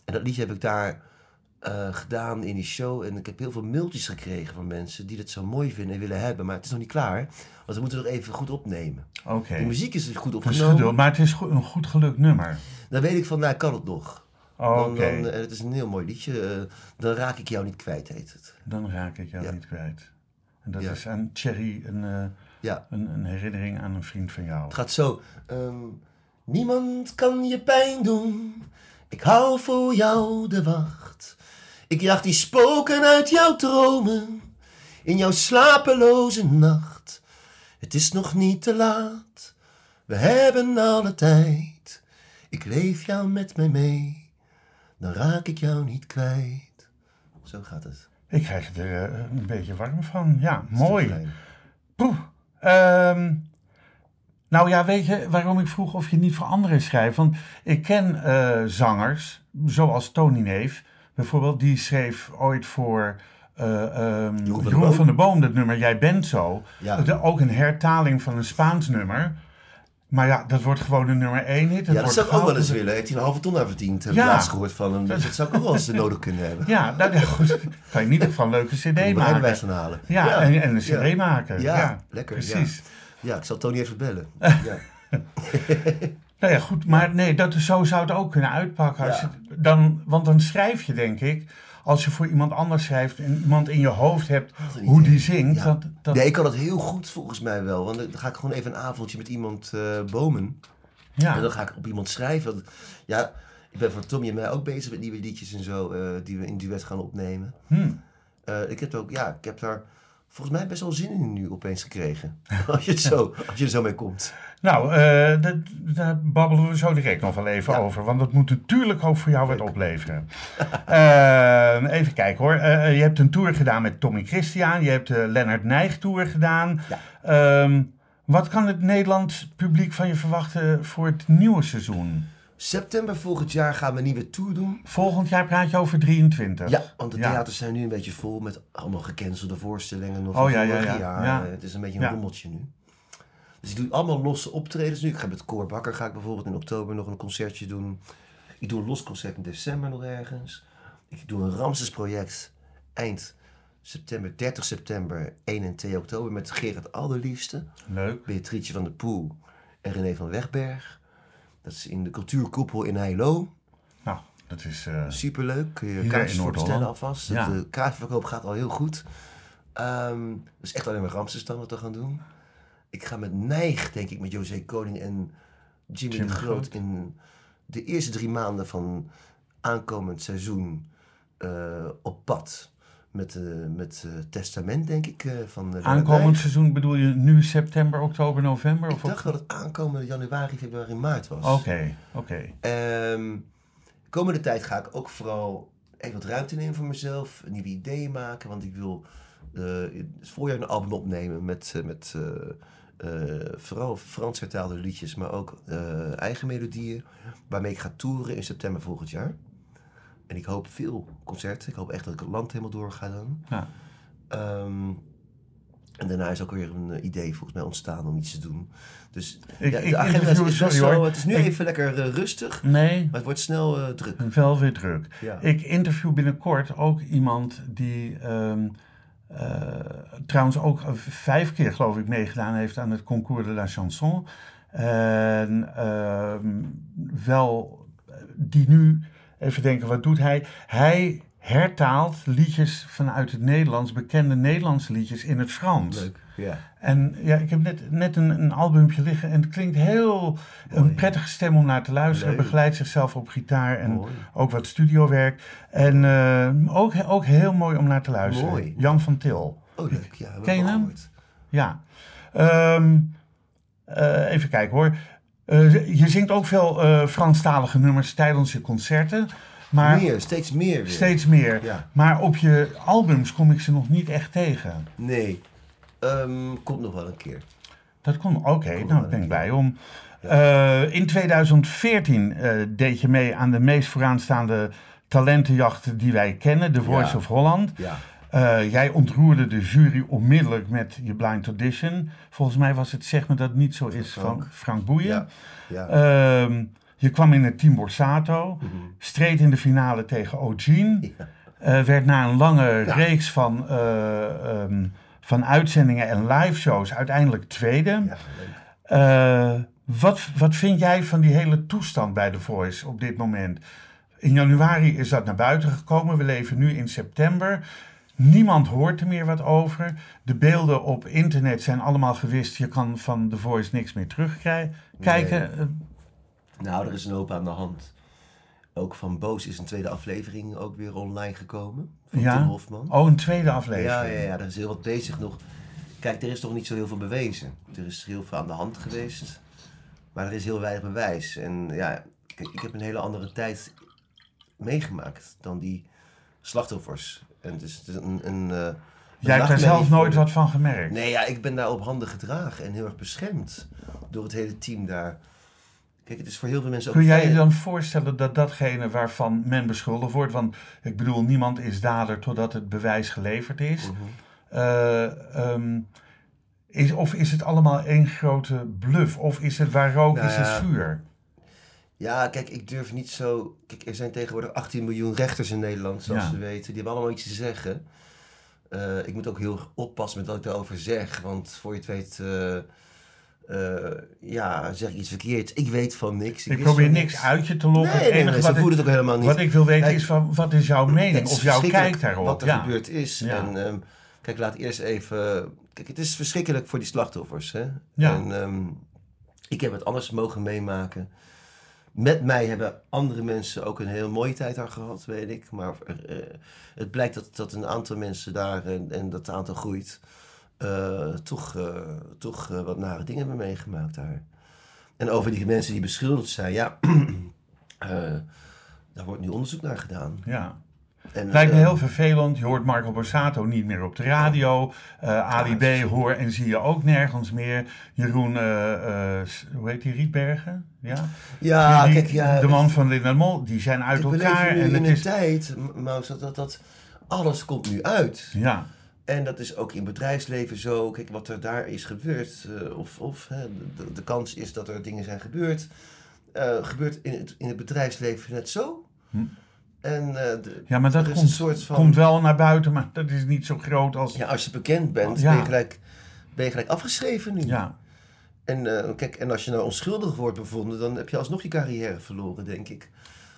C: En dat liedje heb ik daar eh, gedaan in die show. En ik heb heel veel mailtjes gekregen van mensen die dat zo mooi vinden en willen hebben. Maar het is nog niet klaar, want we moeten het nog even goed opnemen.
B: Oké.
C: De muziek is goed
B: Dus
C: opgenomen.
B: geduld, maar het is goed, een goed gelukt nummer.
C: Dan weet ik van, nou, kan het nog.
B: Oh,
C: Dan, eh, het is een heel mooi liedje. eh, dan raak ik jou niet kwijt, heet het.
B: dan raak ik jou
C: Ja.
B: niet kwijt. En dat
C: Ja.
B: is aan Thierry een,
C: Ja,
B: een, een herinnering aan een vriend van jou.
C: het gaat zo. ehm, niemand kan je pijn doen. Ik hou voor jou de wacht. Ik jaag die spoken uit jouw dromen. In jouw slapeloze nacht. Het is nog niet te laat. We hebben alle tijd. Ik leef jou met mij mee. Dan raak ik jou niet kwijt. Zo gaat het.
B: Ik krijg er eh, een beetje warm van. Ja, mooi. Poeh. Ehm, nou ja, weet je waarom ik vroeg of je niet voor anderen schrijft? Want ik ken eh, zangers, zoals Tony Neef bijvoorbeeld, die schreef ooit voor ehm,
C: Jeroen van der
B: Jeroen
C: Boom.
B: van der Boom dat nummer Jij bent zo.
C: Ja.
B: De- ook een hertaling van een Spaans nummer. Maar ja, dat wordt gewoon een nummer één hit. Het
C: Ja, dat zou ik ook wel eens willen. Heeft hij een halve ton aan verdiend? Heb ik
B: Ja.
C: laatst gehoord van hem. Dus dat zou ik ook wel eens nodig kunnen hebben.
B: Ja, nou, ja, goed. Kan je in ieder geval een leuke cd
C: Een
B: maken.
C: van halen.
B: Ja, En, en een cd
C: Ja.
B: maken.
C: Ja,
B: Ja,
C: lekker,
B: Precies.
C: Ja, ik zal Tony even bellen. Ja.
B: Nou ja, goed, maar nee, dat, zo zou het ook kunnen uitpakken. Als
C: Ja.
B: je, dan, want dan schrijf je, denk ik, als je voor iemand anders schrijft en iemand in je hoofd hebt hoe die zingt.
C: Ja.
B: Dat, dat,
C: Nee, ik kan dat heel goed volgens mij wel. Want dan ga ik gewoon even een avondje met iemand eh, bomen. En
B: ja.
C: dan ga ik op iemand schrijven. Want, Ja, ik ben voor Tommy en mij ook bezig met nieuwe liedjes en zo. eh, die we in duet gaan opnemen.
B: Hm.
C: Eh, ik heb ook, ja, ik heb daar volgens mij best wel zin in nu opeens gekregen. als, je het zo, als je er zo mee komt.
B: Nou, dat- daar babbelen we zo direct nog wel even
C: Ja.
B: over. Want dat moet natuurlijk ook voor jou wat opleveren. Eh, even kijken hoor. Eh, je hebt een tour gedaan met Tommy Christian. Je hebt de Lennart Nijg tour gedaan.
C: Ja.
B: Ehm, wat kan het Nederlands publiek van je verwachten voor het nieuwe seizoen?
C: September volgend jaar gaan we een nieuwe tour doen.
B: Volgend jaar praat je over 23.
C: Ja, want de
B: Ja.
C: theaters zijn nu een beetje vol met allemaal gecancelde voorstellingen. Nog
B: Oh, ja, ja,
C: jaar.
B: Ja.
C: Het is een beetje een rommeltje nu. Dus ik doe allemaal losse optredens nu. Ik ga met Cor Bakker ga ik bijvoorbeeld in oktober nog een concertje doen. Ik doe een los concert in december nog ergens. Ik doe een Ramses project eind september, 30 september, 1 en 2 oktober met Gerard Allerliefste.
B: Leuk.
C: Beatrice van der Poel en René van Wegberg. Dat is in de cultuurkoepel in Heilo.
B: Nou, dat is... eh,
C: Superleuk. Kun je kaartjes voor bestellen alvast.
B: Ja.
C: De kaartverkoop gaat al heel goed. Ehm dus echt alleen maar Ramses dan wat we gaan doen. Ik ga met Nijg, denk ik, met José Koning en Jimmy,
B: Jimmy
C: de Groot... In de eerste drie maanden van aankomend seizoen eh, op pad. Met, eh, met eh, Testament, denk ik, van
B: aankomend seizoen bedoel je nu september, oktober, november?
C: Ik
B: Of
C: dacht dat het aankomende januari, februari, maart was.
B: Oké, oké.
C: Ehm, komende tijd ga ik ook vooral even wat ruimte nemen voor mezelf. Nieuwe ideeën maken. Want ik wil het voorjaar een album opnemen met, met vooral Frans vertaalde liedjes, maar ook eh, eigen melodieën. Waarmee ik ga toeren in september volgend jaar. En ik hoop veel concerten. Ik hoop echt dat ik het land helemaal door ga dan.
B: Ja.
C: Ehm, en daarna is ook weer een eh, idee volgens mij ontstaan om iets te doen. Dus
B: Ik-
C: ja,
B: ik
C: de agenda is,
B: sorry
C: wel- Het is nu
B: Ik-
C: even lekker eh, rustig.
B: Nee,
C: Maar het wordt snel eh, druk.
B: wel weer druk.
C: Ja.
B: Ik interview binnenkort ook iemand die ehm, eh, trouwens ook eh, vijf keer geloof ik meegedaan heeft aan het Concours de la Chanson. En ehm, wel, eh, die nu, even denken, wat doet hij? Hij hertaalt liedjes vanuit het Nederlands, bekende Nederlandse liedjes in het Frans.
C: Leuk. Ja.
B: En ja, ik heb net, net een, een albumpje liggen en het klinkt heel een prettige stem om naar te luisteren.
C: Leuk.
B: Begeleidt zichzelf op gitaar en
C: Mooi.
B: ook wat studiowerk. En eh, ook, ook heel mooi om naar te luisteren.
C: Mooi.
B: Jan van Til.
C: Oh, leuk. Ja,
B: Ken je hem? Ja. Ehm, eh, even kijken hoor. Eh, je zingt ook veel Franstalige nummers tijdens je concerten. Maar
C: Meer, steeds meer weer.
B: steeds meer.
C: Ja.
B: Maar op je albums kom ik ze nog niet echt tegen.
C: Nee. Ehm, komt nog wel een keer.
B: Dat kon, oké,
C: Kon
B: nou ik ben blij om. Eh, in 2014 eh, deed je mee aan de meest vooraanstaande talentenjacht die wij kennen, The Voice
C: Ja.
B: of Holland.
C: Ja.
B: Eh, jij ontroerde de jury onmiddellijk met je blind audition. Volgens mij was het zeg maar dat niet zo is van
C: Frank.
B: Frank Boeien.
C: Ja. Ja.
B: Je kwam in het team Borsato,
C: Mhm.
B: streed in de finale tegen O'Gene.
C: Ja.
B: Eh, werd na een lange reeks van, eh, ehm, van uitzendingen en live shows uiteindelijk tweede.
C: Ja.
B: Eh, wat, wat vind jij van die hele toestand bij The Voice op dit moment? In januari is dat naar buiten gekomen. We leven nu in september. Niemand hoort er meer wat over. De beelden op internet zijn allemaal gewist. Je kan van The Voice niks meer terugkijken. Eh,
C: Nou, er is een hoop aan de hand. Ook van Boos is een tweede aflevering ook weer online gekomen. Van
B: Ja?
C: Tim Hofman.
B: Oh, een tweede aflevering.
C: Ja, ja, ja, er is heel wat bezig nog. Kijk, er is toch niet zo heel veel bewezen. Er is heel veel aan de hand geweest. Maar er is heel weinig bewijs. En ja, kijk, ik heb een hele andere tijd meegemaakt dan die slachtoffers. En is een, een, eh, een
B: Jij hebt daar zelf nooit wat van gemerkt.
C: Nee, ja, ik ben daar op handen gedragen en heel erg beschermd door het hele team daar. Kijk, het is voor heel veel mensen ook
B: Kun jij je dan voorstellen dat datgene waarvan men beschuldigd wordt, want ik bedoel, niemand is dader totdat het bewijs geleverd is.
C: Mhm.
B: Eh, ehm, is of is het allemaal één grote bluff? Of is het waar rook
C: Nou
B: is,
C: ja.
B: vuur?
C: Ja, kijk, ik durf niet zo... Kijk, er zijn tegenwoordig 18 miljoen rechters in Nederland, zoals
B: Ja.
C: ze weten. Die hebben allemaal iets te zeggen. Eh, ik moet ook heel oppassen met wat ik daarover zeg. Want voor je het weet, eh, eh, ja, zeg ik iets verkeerds. Ik weet van niks.
B: Ik probeer niks uit je te lokken.
C: Nee, nee, nee,
B: wat, ik,
C: het ook helemaal niet.
B: wat ik wil weten is van, wat is jouw mening of jouw kijk daarop?
C: Wat er
B: ja.
C: gebeurd is.
B: Ja.
C: En ehm, kijk, laat eerst even... Kijk, het is verschrikkelijk voor die slachtoffers. Hè?
B: Ja.
C: En ehm, ik heb het anders mogen meemaken. met mij hebben andere mensen ook een heel mooie tijd daar gehad, weet ik. Maar eh, het blijkt dat, dat een aantal mensen daar, en, en dat aantal groeit, eh, toch, eh, toch eh, wat nare dingen hebben meegemaakt daar. En over die mensen die beschuldigd zijn, ja, daar wordt nu onderzoek naar gedaan.
B: Ja.
C: En,
B: lijkt me heel vervelend. Je hoort Marco Borsato niet meer op de radio. Ali B hoor en zie je ook nergens meer. Jeroen, hoe heet die, Rietbergen? Ja,
C: Ja,
B: Die-
C: kijk, ja,
B: de man van Linda Mol, die zijn uit elkaar. En
C: in
B: het is,
C: tijd, Maus, dat, dat, dat alles komt nu uit.
B: ja,
C: En dat is ook in bedrijfsleven zo. Kijk, wat er daar is gebeurd, eh, of, of hè, de, de kans is dat er dingen zijn gebeurd, eh, gebeurt in het, in het bedrijfsleven net zo.
B: Hm.
C: En eh, de-
B: ja, maar dat
C: is
B: komt,
C: een soort van.
B: komt wel naar buiten, maar dat is niet zo groot als...
C: Ja, als je bekend bent,
B: Ja.
C: ben, je gelijk, ben je gelijk afgeschreven nu.
B: Ja,
C: En, kijk, en als je nou onschuldig wordt bevonden, dan heb je alsnog je carrière verloren, denk ik.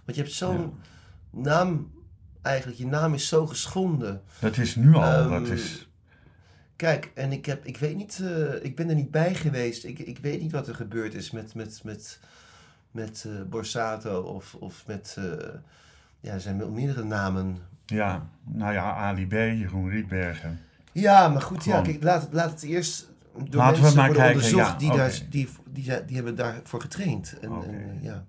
C: Want je hebt zo'n naam, eigenlijk, je naam is zo geschonden.
B: dat is nu al.
C: Ehm,
B: dat is,
C: Kijk, en ik, heb, ik weet niet, eh, ik ben er niet bij geweest. Ik, ik weet niet wat er gebeurd is met, met, met, met eh, Borsato of, of met, eh, ja, er zijn meerdere namen.
B: ja, nou ja, Ali B, Jeroen Rietbergen.
C: Ja, maar goed, ja, kijk, laat, het- laat het eerst door
B: Laten we
C: mensen
B: maar
C: worden
B: kijken,
C: onderzocht
B: ja,
C: die,
B: oké.
C: daar, die, die, die, die hebben daarvoor getraind. En,
B: Oké.
C: en, ja.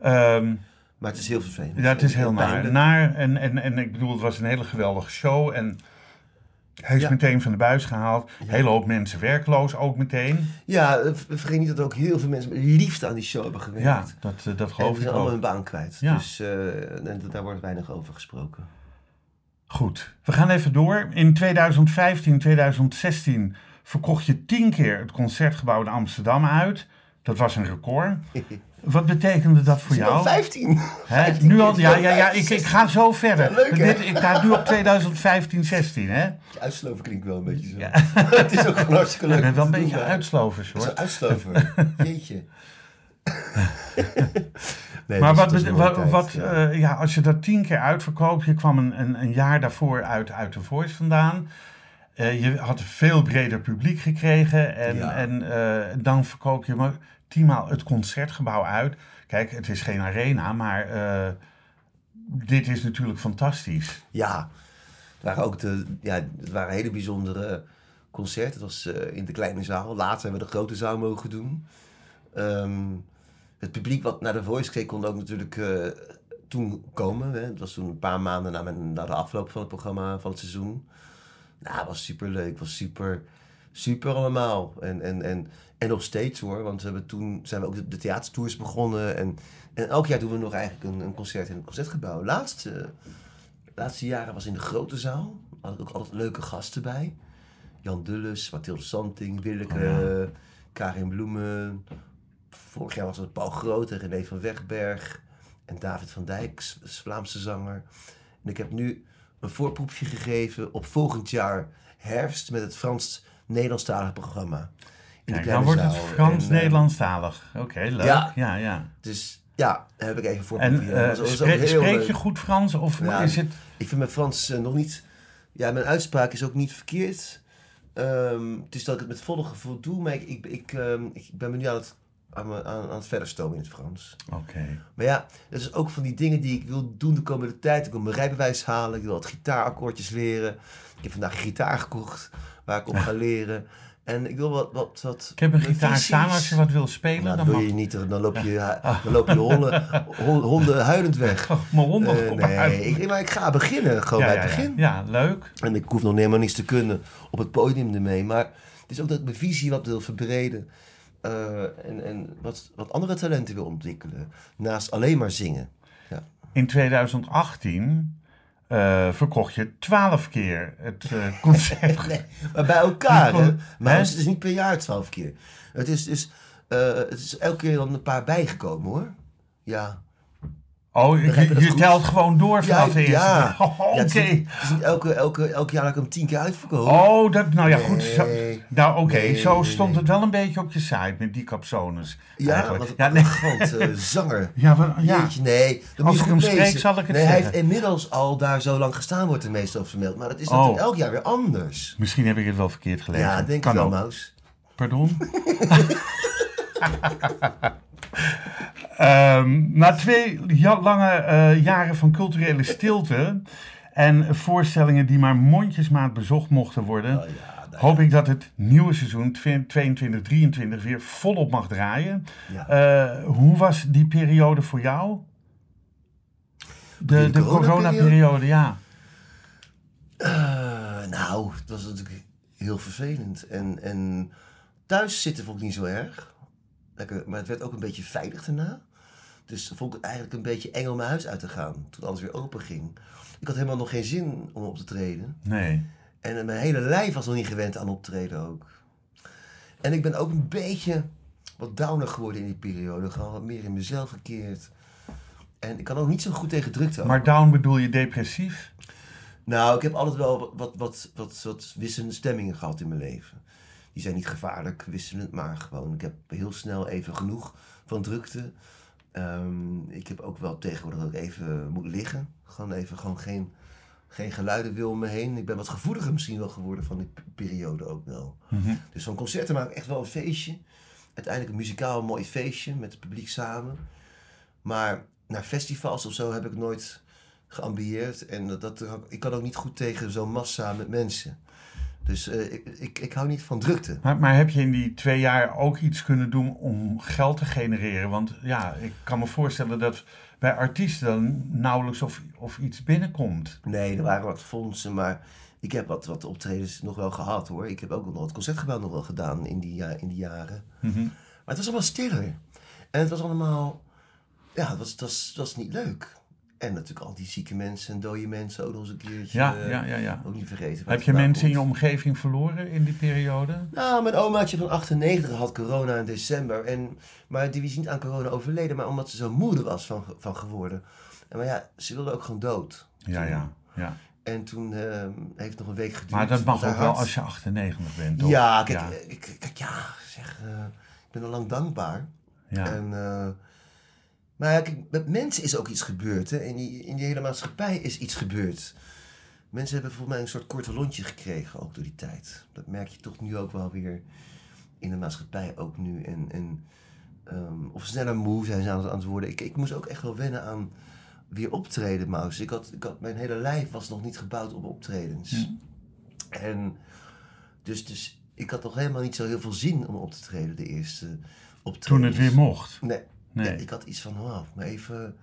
B: Ehm,
C: Maar het is heel vervelend.
B: Ja, het is heel naar. naar en, en, en ik bedoel, het was een hele geweldige show. En hij is
C: Ja.
B: meteen van de buis gehaald. Een hele hoop mensen werkloos ook meteen.
C: Ja, vergeet niet dat er ook heel veel mensen met liefde aan die show hebben gewerkt.
B: Ja, dat, eh, dat
C: en
B: geloof
C: die
B: ik
C: zijn allemaal hun baan kwijt.
B: Ja.
C: Dus eh, en daar wordt weinig over gesproken.
B: Goed, we gaan even door. In 2015, 2016 verkocht je tien keer het Concertgebouw in Amsterdam uit. Dat was een record. Wat betekende dat voor jou?
C: 15?
B: Hè,
C: 15
B: nu al, ja, ja, ja,
C: 15,
B: ik, ik ga zo verder.
C: Ja, leuk?
B: Dit, ik ga nu op 2015, 16, hè?
C: Uitsloven klinkt wel een beetje zo. het is ook hartstikke leuk.
B: Ik ben wel een beetje uitslovers, hoor.
C: Uitslover. Jeetje. Nee,
B: Maar
C: dus
B: wat, wat, wat,
C: ja.
B: eh, ja, als je dat tien keer uitverkoopt, je kwam een, een, een jaar daarvoor uit, uit de Voice vandaan. Eh, je had een veel breder publiek gekregen en,
C: Ja.
B: en eh, dan verkoop je maar tienmaal het concertgebouw uit. Kijk, het is geen arena, maar eh, dit is natuurlijk fantastisch.
C: Ja, het waren ook de, ja, het waren hele bijzondere concerten. Het was in de kleine zaal. Later hebben we de grote zaal mogen doen. Ehm, het publiek wat naar de Voice keek kon ook natuurlijk toen komen. Hè. Het was toen een paar maanden na, mijn, na de afloop van het programma van het seizoen. Nou, was super leuk. Was super, super allemaal. En, en, en, en nog steeds hoor. Want we hebben toen zijn we ook de, de theatertours begonnen. En, en elk jaar doen we nog eigenlijk een, een concert in het concertgebouw. Laatst, eh, laatste jaren was in de grote zaal. Had ik ook altijd leuke gasten bij. Jan Dulles, Mathilde Santing, Willeke, Karin Bloemen. Vorig jaar was het Paul Groot en René van Wegberg. En David van Dijk, Vlaamse zanger. En ik heb nu een voorproefje gegeven op volgend jaar herfst met het Frans-Nederlandstalige programma. In de
B: dan wordt het.
C: En, eh,
B: Frans-Nederlandstalig. Oké, leuk. Ja,
C: Ja.
B: ja.
C: Dus ja, heb ik even een
B: En
C: ook
B: spreek, je goed Frans of
C: Ja.
B: is het...
C: Ik vind mijn Frans eh, nog niet... Ja, mijn uitspraak is ook niet verkeerd. Ehm, het is dat ik het met volle gevoel doe, maar ik, ik, ik, ehm, ik ben me nu aan het, aan, aan, aan het verder stomen in het Frans.
B: Oké.
C: Maar ja, dat is ook van die dingen die ik wil doen de komende tijd. Ik wil mijn rijbewijs halen, ik wil wat gitaarakkoordjes leren. Ik heb vandaag een gitaar gekocht waar ik op ga leren. En ik wil wat... wat, wat
B: Ik heb een gitaar staan als je wat wil spelen.
C: Nou,
B: dan
C: wil je niet, dan loop je, dan loop je honden, hon- honden huilend weg.
B: Oh, mijn honden
C: Eh, nee, ik, maar ik ga beginnen, gewoon
B: ja,
C: bij het
B: ja.
C: begin.
B: ja, leuk.
C: En ik hoef nog helemaal niets te kunnen op het podium ermee. Maar het is ook dat ik mijn visie wat wil verbreden. Eh, en en wat, wat andere talenten wil ontwikkelen. Naast alleen maar zingen.
B: In 2018 eh, verkocht je twaalf keer het eh, concert.
C: Nee, maar bij elkaar. hè? Maar het is niet per jaar twaalf keer. Het is, dus, eh, het is elke keer dan een paar bijgekomen hoor. Ja.
B: Oh, je, telt gewoon door vanaf
C: ja,
B: de eerste.
C: ja.
B: Oh, Oké.
C: Ja, niet elke, elke, elk jaar dat ik hem tien keer uitverkoop.
B: Oh, dat, nou ja, goed. Zo, nou, oké,
C: Nee,
B: zo
C: nee,
B: stond het wel een beetje op je site met die capsones.
C: ja, wat
B: ja,
C: een
B: nee.
C: grote zanger.
B: Ja, wat- ja.
C: Jeetje, nee.
B: Als ik hem spreek, zal ik het
C: nee, Hij
B: zeggen.
C: heeft inmiddels al daar zo lang gestaan, wordt er meestal vermeld. Maar dat is
B: Oh.
C: natuurlijk elk jaar weer anders.
B: Misschien heb ik het wel verkeerd gelezen.
C: Ja, denk
B: kan
C: ik wel. Maus.
B: Pardon? Ehm, na twee ja- lange eh, jaren van culturele stilte en voorstellingen die maar mondjesmaat bezocht mochten worden,
C: Oh ja, nou
B: hoop ik dat het nieuwe seizoen 22-23 weer volop mag draaien.
C: ja.
B: Eh, hoe was die periode voor jou? De, de
C: coronaperiode?
B: ja.
C: Eh, nou, het was natuurlijk heel vervelend. En, en thuis zitten vond ik niet zo erg. Lekker, maar het werd ook een beetje veilig daarna. Dus vond ik het eigenlijk een beetje eng om mijn huis uit te gaan. Toen alles weer open ging. Ik had helemaal nog geen zin om op te treden.
B: Nee.
C: En mijn hele lijf was nog niet gewend aan optreden ook. En ik ben ook een beetje wat downer geworden in die periode. Gewoon wat meer in mezelf gekeerd. En ik kan ook niet zo goed tegen drukte.
B: Maar down bedoel je depressief?
C: Nou, ik heb altijd wel wat, wat, wat, wat, wat wisselende stemmingen gehad in mijn leven. Die zijn niet gevaarlijk wisselend, maar gewoon, ik heb heel snel even genoeg van drukte. Ehm, ik heb ook wel tegenwoordig dat ik even moet liggen. Gewoon even gewoon geen, geen geluiden wil om me heen. Ik ben wat gevoeliger misschien wel geworden van die periode ook wel. Dus van concerten maak ik echt wel een feestje. Uiteindelijk een muzikaal mooi feestje met het publiek samen. Maar naar festivals of zo heb ik nooit geambieerd. En dat, dat, ik kan ook niet goed tegen zo'n massa met mensen. Dus eh, ik, ik, ik hou niet van drukte.
B: Maar, maar heb je in die twee jaar ook iets kunnen doen om geld te genereren? Want ja, ik kan me voorstellen dat bij artiesten dan nauwelijks of, of iets binnenkomt.
C: Nee, er waren wat fondsen, maar ik heb wat, wat optredens nog wel gehad hoor. Ik heb ook nog het concertgebouw nog wel gedaan in die, ja- in die jaren.
B: Mhm.
C: Maar het was allemaal stiller. En het was allemaal... Ja, het was, het was, het was niet leuk. En natuurlijk al die zieke mensen en dode mensen ook nog eens een keertje.
B: Ja,
C: eh,
B: ja, ja, ja.
C: Ook niet vergeten.
B: Heb je mensen in je omgeving verloren in die periode?
C: Nou, mijn omaatje van 98 had corona in december. En, maar die is niet aan corona overleden, maar omdat ze zo moeder was van, van geworden. En, maar ja, ze wilde ook gewoon dood.
B: Ja, ja, ja.
C: En toen eh, heeft het nog een week geduurd.
B: Maar dat mag ook wel als je 98 bent, toch?
C: Ja, kijk,
B: Ja,
C: eh, ik- kijk, ja, zeg, eh, ik ben al lang dankbaar.
B: ja.
C: En, maar kijk, met mensen is ook iets gebeurd. Hè? In, die, in die hele maatschappij is iets gebeurd. Mensen hebben volgens mij een soort korte lontje gekregen ook door die tijd. Dat merk je toch nu ook wel weer in de maatschappij ook nu. En, en, ehm, of sneller moe zijn ze aan het, aan het worden. Ik, ik moest ook echt wel wennen aan weer optreden, Maus. Ik had, ik had, mijn hele lijf was nog niet gebouwd op optredens. En dus, dus ik had nog helemaal niet zo heel veel zin om op te treden, de eerste optredens.
B: Toen het weer mocht.
C: Nee.
B: Nee.
C: Ik had iets van, oh, maar even...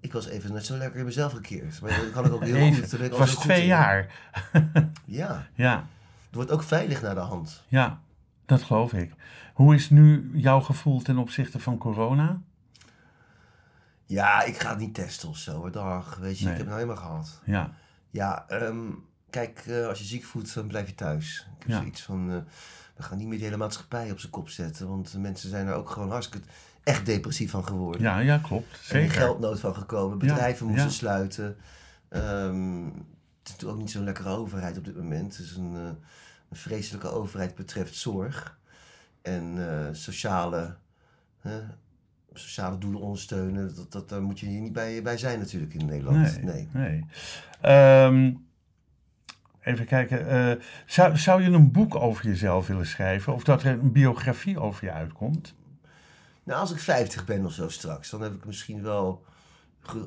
C: Ik was even net zo lekker in mezelf gekeerd. Maar dat kan ik ook heel
B: Even.
C: goed.
B: Het was twee jaar.
C: Ja,
B: Ja,
C: het wordt ook veilig naar de hand.
B: ja, dat geloof ik. Hoe is nu jouw gevoel ten opzichte van corona?
C: Ja, ik ga het niet testen of zo. Dag, weet je,
B: Nee.
C: ik heb het nou helemaal gehad.
B: Ja,
C: Ja, ehm, kijk, eh, als je ziek voelt, dan blijf je thuis. Ik heb
B: Ja.
C: zoiets van, eh, we gaan niet meer de hele maatschappij op zijn kop zetten. Want de mensen zijn er ook gewoon hartstikke echt depressief van geworden.
B: ja, ja klopt.
C: Er
B: Zeker.
C: geldnood van gekomen.
B: Ja,
C: Bedrijven moesten
B: ja.
C: sluiten. Ehm, het is natuurlijk ook niet zo'n lekkere overheid op dit moment. Het is een, eh, een vreselijke overheid betreft zorg. En eh, sociale, sociale doelen ondersteunen. Dat, dat, daar moet je hier niet bij, bij zijn natuurlijk in Nederland.
B: Nee.
C: Nee.
B: nee. Ehm, even kijken. eh, zou, zou je een boek over jezelf willen schrijven? Of dat er een biografie over je uitkomt?
C: Nou, als ik 50 ben of zo straks, dan heb ik misschien wel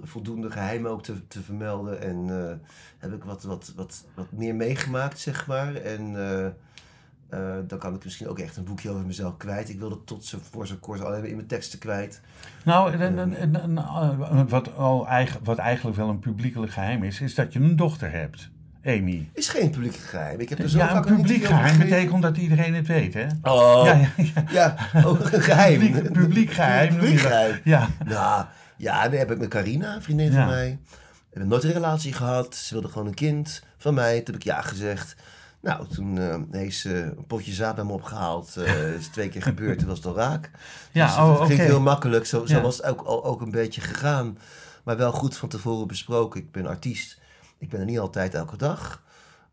C: voldoende geheimen ook te, te vermelden. En eh, heb ik wat, wat, wat, wat meer meegemaakt, zeg maar. En eh, eh, dan kan ik misschien ook echt een boekje over mezelf kwijt. Ik wil dat tot zo, voor zo kort alleen maar in mijn teksten kwijt.
B: Nou, een, een, een- een, eh, wat, al eigen, wat eigenlijk wel een publiekelijk geheim is, is dat je een dochter hebt. Amy.
C: Is geen publiek geheim. Ik heb er zo
B: Ja, een
C: vaak een
B: publiek geheim betekent dat iedereen het weet, hè?
C: Oh,
B: Ja,
C: ja,
B: ja, ja.
C: ook een geheim.
B: Publiek, publiek geheim.
C: Publiek
B: dat.
C: geheim.
B: Ja,
C: Nou, ja, dan heb ik met Carina, een vriendin
B: Ja.
C: van mij. We hebben nooit een relatie gehad. Ze wilde gewoon een kind van mij. Toen heb ik ja gezegd. Nou, toen eh, heeft ze een potje zaad bij me opgehaald. Eh is twee keer gebeurd, toen was het al raak.
B: Ja,
C: dus
B: oh,
C: het ging heel makkelijk. Zo, zo was het ook, al- ook een beetje gegaan. Maar wel goed van tevoren besproken. Ik ben artiest. Ik ben er niet altijd elke dag.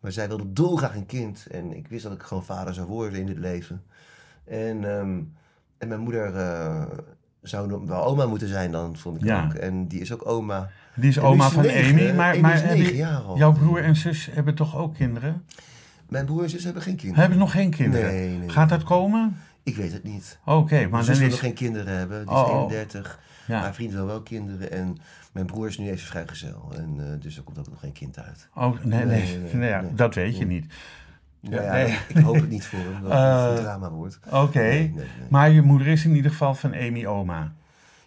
C: Maar zij wilde dolgraag een kind. En ik wist dat ik gewoon vader zou worden in dit leven. En, ehm, en mijn moeder eh, zou wel oma moeten zijn dan, vond ik
B: Ja.
C: ook. En die is ook oma.
B: die is
C: En
B: oma
C: is
B: van
C: negen,
B: Amy. Maar,
C: Amy
B: maar
C: negen
B: jouw broer en zus hebben toch ook kinderen?
C: Mijn broer en zus hebben geen kinderen.
B: Hebben nog geen kinderen?
C: Nee, nee.
B: Gaat dat komen?
C: Ik weet het niet.
B: Oké, maar dan
C: wil
B: is...
C: nog geen kinderen hebben. Die is
B: Oh, oh.
C: 31.
B: Ja.
C: Mijn vriend wil wel kinderen. En mijn broer is nu even vrijgezel. En eh, dus er komt ook nog geen kind uit.
B: Oh, nee, nee,
C: Nee, nee,
B: nee, ja,
C: nee.
B: dat weet je niet.
C: Nou ja,
B: nee.
C: ik hoop het niet voor hem. Dat
B: Eh,
C: het een drama wordt.
B: Oké,
C: Nee, nee, nee.
B: maar je moeder is in ieder geval van Amy Oma.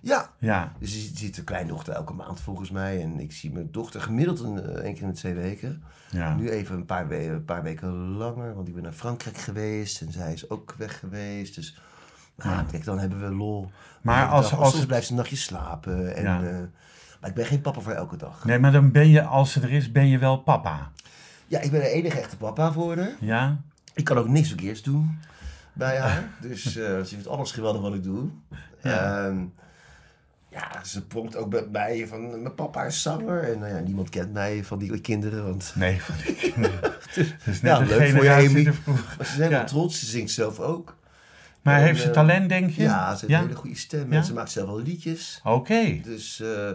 C: Ja,
B: Ja,
C: dus je ziet de kleindochter elke maand volgens mij. En ik zie mijn dochter gemiddeld een, eh, één keer in de twee weken.
B: ja.
C: Nu even een paar, we- een paar weken langer, want ik ben naar Frankrijk geweest en zij is ook weg geweest. Dus nou, kijk, dan hebben we lol.
B: Maar als-
C: dag-
B: als
C: soms
B: het-
C: blijft ze een nachtje slapen. En,
B: Ja.
C: eh, maar ik ben geen papa voor elke dag.
B: Nee, maar dan ben je, als ze er is, ben je wel papa.
C: Ja, ik ben de enige echte papa voor haar.
B: Ja?
C: Ik kan ook niks verkeerds doen bij haar. Dus eh, ze vindt alles geweldig wat ik doe.
B: Ja.
C: Ehm, ja, ze pronkt ook bij mij van mijn papa is zanger. En nou ja, niemand kent mij van die kinderen. Want
B: Nee, van die kinderen. Is net
C: Ja, leuk voor je, Amy. maar ze zijn wel
B: Ja.
C: trots. Ze zingt zelf ook.
B: Maar
C: En,
B: heeft ze
C: eh,
B: talent, denk je?
C: Ja, ze heeft een hele goede stem. En ze maakt zelf wel liedjes.
B: Oké.
C: Dus eh,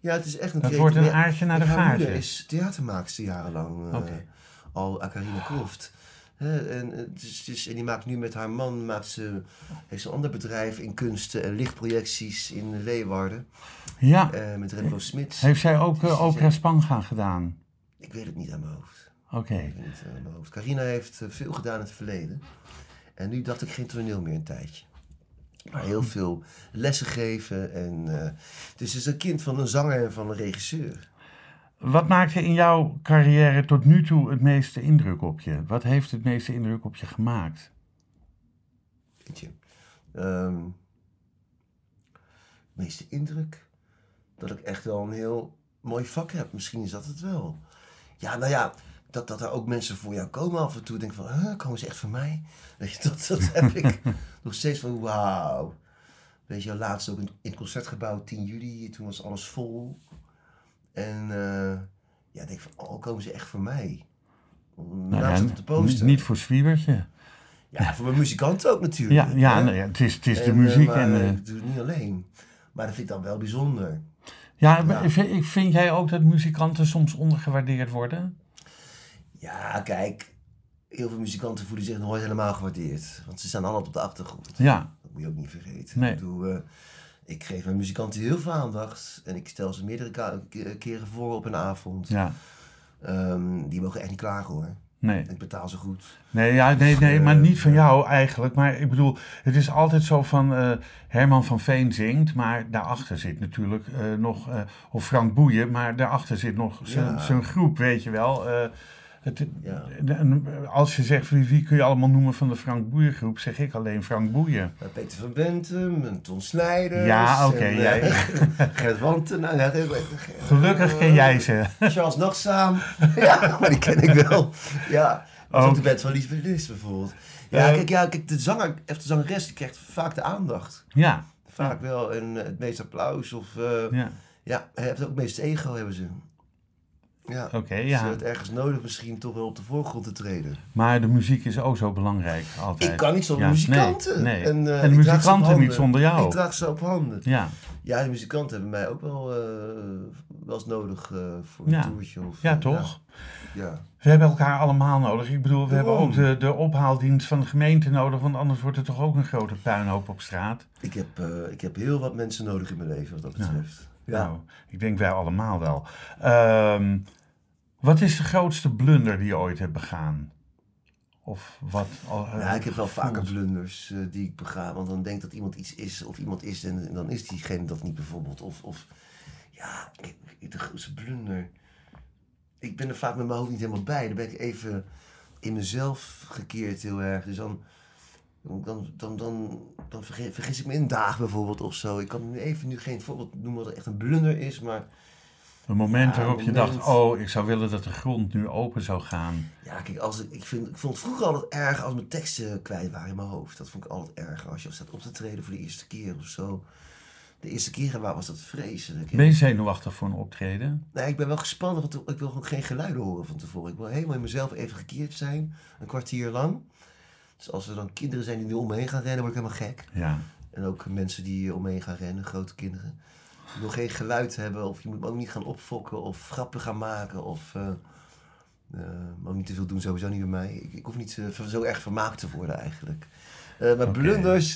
C: ja, het is echt een creatieve-
B: wordt een aardje naar de
C: moeder
B: vaartje.
C: is theatermaakster jarenlang. eh,
B: Oké.
C: Al Akarina Kroft. En, dus, en die maakt nu met haar man, maakt ze, heeft ze een ander bedrijf in kunsten en lichtprojecties in Leeuwarden.
B: Ja.
C: met Remco Smits.
B: Heeft zij ook uh, opera Spanga gedaan?
C: Ik weet het niet aan mijn hoofd.
B: Oké.
C: Het hoofd. Carina heeft veel gedaan in het verleden. En nu dacht ik geen toneel meer een tijdje. Maar heel veel lessen geven. En, eh, dus ze is een kind van een zanger en van een regisseur.
B: Wat maakte in jouw carrière tot nu toe het meeste indruk op je? Wat heeft het meeste indruk op je gemaakt?
C: Weet je. Ehm, meeste indruk dat ik echt wel een heel mooi vak heb. Misschien is dat het wel. Ja, nou ja, dat, dat er ook mensen voor jou komen af en toe. Denk van, huh, komen ze echt voor mij? Weet je, dat, dat heb ik nog steeds van, wauw. Weet je, laatst ook in, in het concertgebouw 10 juli, toen was alles vol. En eh, ja, denk van, oh, komen ze echt voor mij? Mijn
B: Nou ja,
C: op de
B: n-
C: poster.
B: niet voor Zwiebertje.
C: Ja, voor mijn muzikanten ook natuurlijk.
B: Ja, nou ja, het is, het is de muziek.
C: eh, maar
B: en, eh,
C: ik doe het niet alleen. Maar dat vind ik dan wel bijzonder.
B: ja,
C: ja.
B: vind jij ook dat muzikanten soms ondergewaardeerd worden?
C: Ja, kijk. Heel veel muzikanten voelen zich nooit helemaal gewaardeerd. Want ze staan altijd op de achtergrond.
B: Ja,
C: Dat moet je ook niet vergeten.
B: Nee.
C: Ik, bedoel, eh, ik geef mijn muzikanten heel veel aandacht. En ik stel ze meerdere keren voor op een avond.
B: ja.
C: Ehm, die mogen echt niet klagen hoor.
B: Nee.
C: Ik betaal ze goed.
B: Nee, ja, nee, nee, maar
C: Eh,
B: niet van jou eigenlijk. Maar ik bedoel, het is altijd zo van eh, Herman van Veen zingt, maar daarachter zit natuurlijk nog, of Frank Boeien, maar daarachter zit nog zijn
C: Ja.
B: zijn groep, weet je wel. Eh, het,
C: Ja.
B: en als je zegt wie, wie kun je allemaal noemen van de Frank Boeien groep, zeg ik alleen Frank Boeien.
C: Eh, Peter van Bentum, en Ton Snijders.
B: Ja, oké,
C: en,
B: jij-
C: eh, Gert Wanten. Nou, ja,
B: Gelukkig ken jij ze.
C: Charles Nachtzaam. ja, maar die ken ik wel. Ja,
B: Ook.
C: de band van Lies Lis bijvoorbeeld. Ja,
B: Eh.
C: kijk, ja, kijk, de zanger, of de zangeres, die krijgt vaak de aandacht.
B: Ja,
C: Vaak wel. En eh, het meeste applaus. Of, eh, ja,
B: ja,
C: hij heeft ook het meeste ego, hebben ze. Ja.
B: oké,
C: Ze
B: ja.
C: het ergens nodig misschien toch wel op de voorgrond te treden.
B: Maar de muziek is ook zo belangrijk, altijd.
C: Ik kan niet zonder
B: Ja,
C: muzikanten.
B: Nee, nee.
C: En, eh,
B: En de
C: ze
B: muzikanten niet zonder jou.
C: Ik draag ze op handen.
B: Ja,
C: Ja, de muzikanten hebben mij ook wel, eh, wel eens nodig eh, voor een toertje. Of,
B: ja toch?
C: Ja.
B: We hebben elkaar allemaal nodig. Ik bedoel, we hebben ook de, de ophaaldienst van de gemeente nodig, want anders wordt er toch ook een grote puinhoop op straat.
C: Ik heb, ik heb heel wat mensen nodig in mijn leven wat dat
B: Ja.
C: betreft. Ja.
B: Nou, ik denk wij allemaal wel. Ehm, wat is de grootste blunder die je ooit hebt begaan? Of wat? al-
C: Ja, ik heb wel vaker blunders eh, die ik bega. Want dan denk ik dat iemand iets is of iemand is en, en dan is diegene dat niet bijvoorbeeld. Of, of ja, ik- ik- de grootste blunder. Ik ben er vaak met mijn hoofd niet helemaal bij. Dan ben ik even in mezelf gekeerd heel erg. Dus dan, dan, dan, dan, dan vergis, vergis ik me in een dag bijvoorbeeld of zo. Ik kan nu even nu geen voorbeeld noemen wat echt een blunder is, maar...
B: Een moment
C: Ja,
B: waarop
C: een
B: je
C: moment.
B: dacht, oh, ik zou willen dat de grond nu open zou gaan.
C: Ja, kijk, als ik, ik, vind, ik vond het vroeger altijd erg als mijn teksten kwijt waren in mijn hoofd. Dat vond ik altijd erg. Als je staat op te treden voor de eerste keer of zo. De eerste keer was dat vreselijk.
B: Ben je zenuwachtig voor een optreden?
C: Nee, ik ben wel gespannen, want ik wil gewoon geen geluiden horen van tevoren. Ik wil helemaal in mezelf even gekeerd zijn, een kwartier lang. Dus als er dan kinderen zijn die er om me heen gaan rennen, word ik helemaal gek.
B: Ja.
C: En ook mensen die om me heen gaan rennen, grote kinderen. Je wil geen geluid hebben, of je moet me ook niet gaan opfokken of grappen gaan maken. Of, Eh, maar ook niet te veel doen, sowieso niet bij mij. Ik, ik hoef niet eh, zo erg vermaakt te worden eigenlijk. Maar blunders,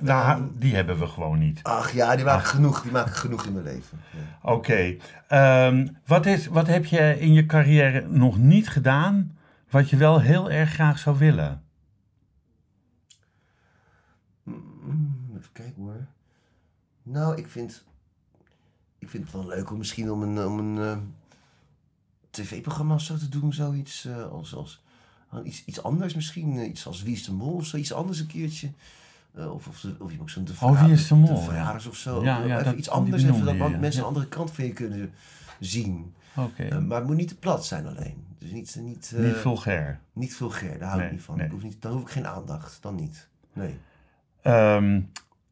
B: Nou, die hebben we gewoon niet.
C: ach ja, die maken genoeg. Die maken genoeg in mijn leven. Ja.
B: Oké. Ehm, wat, is, wat heb je in je carrière nog niet gedaan, wat je wel heel erg graag zou willen?
C: Mm, even kijken hoor. Nou, ik vind, ik vind het wel leuk om misschien om een, om een eh, tv-programma of zo te doen. Zoiets eh, als, als ah, iets, iets anders misschien. eh, iets als Wie is de Mol of zo. Iets anders een keertje. Eh, of, of, of je ook zo'n de,
B: Oh, de.
C: Verraders of zo.
B: Ja,
C: Eh,
B: ja,
C: even
B: dat-
C: iets anders. Even dat
B: je,
C: mensen een andere kant van je kunnen zien.
B: Oké.
C: Eh, maar het moet niet te plat zijn alleen. Dus niet, niet, eh,
B: niet vulgair.
C: niet vulgair, daar hou ik niet van.
B: nee.
C: Ik hoef niet, dan hoef ik geen aandacht. Dan niet. Nee.
B: Ehm,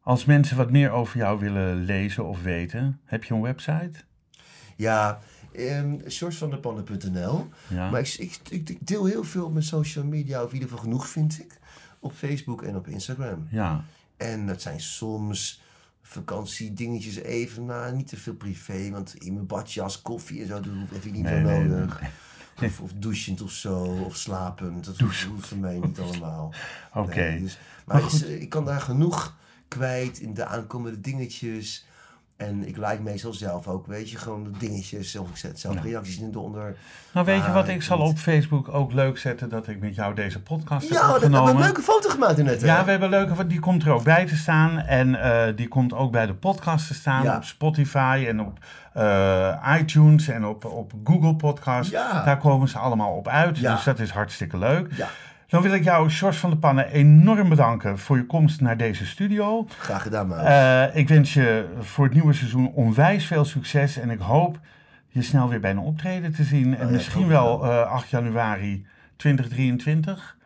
B: als mensen wat meer over jou willen lezen of weten, heb je een website?
C: Ja, um.
B: Ja.
C: Maar ik, ik, ik, deel heel veel op mijn social media, of in ieder geval genoeg vind ik. Op Facebook en op Instagram.
B: ja.
C: En dat zijn soms vakantiedingetjes even, nou niet te veel privé. Want in mijn badjas, koffie en zo, dat heb ik niet
B: Nee, nee,
C: nodig. Of, of douchend of zo, of slapend. Dat hoeft, hoeft voor mij niet allemaal.
B: Oké.
C: Dus,
B: Maar
C: maar is, eh, ik kan daar genoeg kwijt in de aankomende dingetjes. En ik like meestal zelf ook, weet je, gewoon de dingetjes. Of ik zet zelf
B: Ja.
C: reacties in eronder.
B: Nou, weet je
C: Ah,
B: wat?
C: ik
B: zal
C: niet.
B: op Facebook ook leuk zetten dat ik met jou deze podcast heb
C: Ja, we hebben
B: opgenomen.
C: een leuke foto gemaakt net.
B: Ja, we hebben een leuke, die komt er ook bij te staan. En eh, die komt ook bij de podcast te staan.
C: Ja.
B: Op Spotify en op eh, iTunes en op, op Google Podcast.
C: Ja.
B: Daar komen ze allemaal op uit.
C: Ja.
B: Dus dat is hartstikke leuk.
C: Ja,
B: Dan wil ik jou, Sjors van de Pannen, enorm bedanken voor je komst naar deze studio.
C: graag gedaan, man.
B: Eh, ik wens je voor het nieuwe seizoen onwijs veel succes. En ik hoop je snel weer bij een optreden te zien. En
C: ja,
B: misschien wel eh, 8 januari 2023.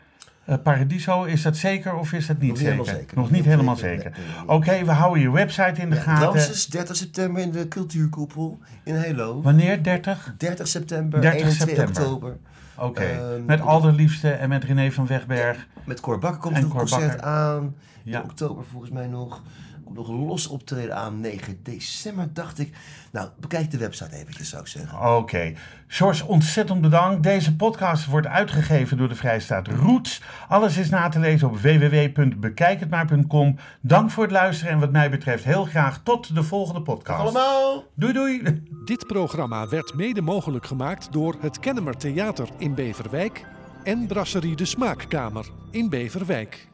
B: Eh, Paradiso, is dat zeker of is dat niet
C: Nog niet
B: zeker?
C: helemaal zeker.
B: Nog niet helemaal zeker. Oké, we houden je website in de gaten.
C: Ramses, 30 september in de cultuurkoepel in Helo.
B: Wanneer? 30?
C: 30 september,
B: 30
C: 1 en 2
B: september.
C: oktober.
B: Oké.
C: Ehm,
B: Met Alderliefste en met René van Wegberg.
C: Met Cor Bakker komt
B: En
C: een
B: Cor
C: concert
B: Bakker.
C: aan.
B: Ja.
C: In oktober volgens mij nog. Komt nog een los optreden aan 9 december, dacht ik. Nou, bekijk de website eventjes, zou ik zeggen.
B: Oké. Sjors, ontzettend bedankt. Deze podcast wordt uitgegeven door de Vrijstaat Roots. Alles is na te lezen op www.bekijkhetmaar.com. Dank voor het luisteren en wat mij betreft heel graag tot de volgende podcast.
C: Allemaal!
B: Doei doei.
A: Dit programma werd mede mogelijk gemaakt door het Kennemer Theater in Beverwijk en Brasserie de Smaakkamer in Beverwijk.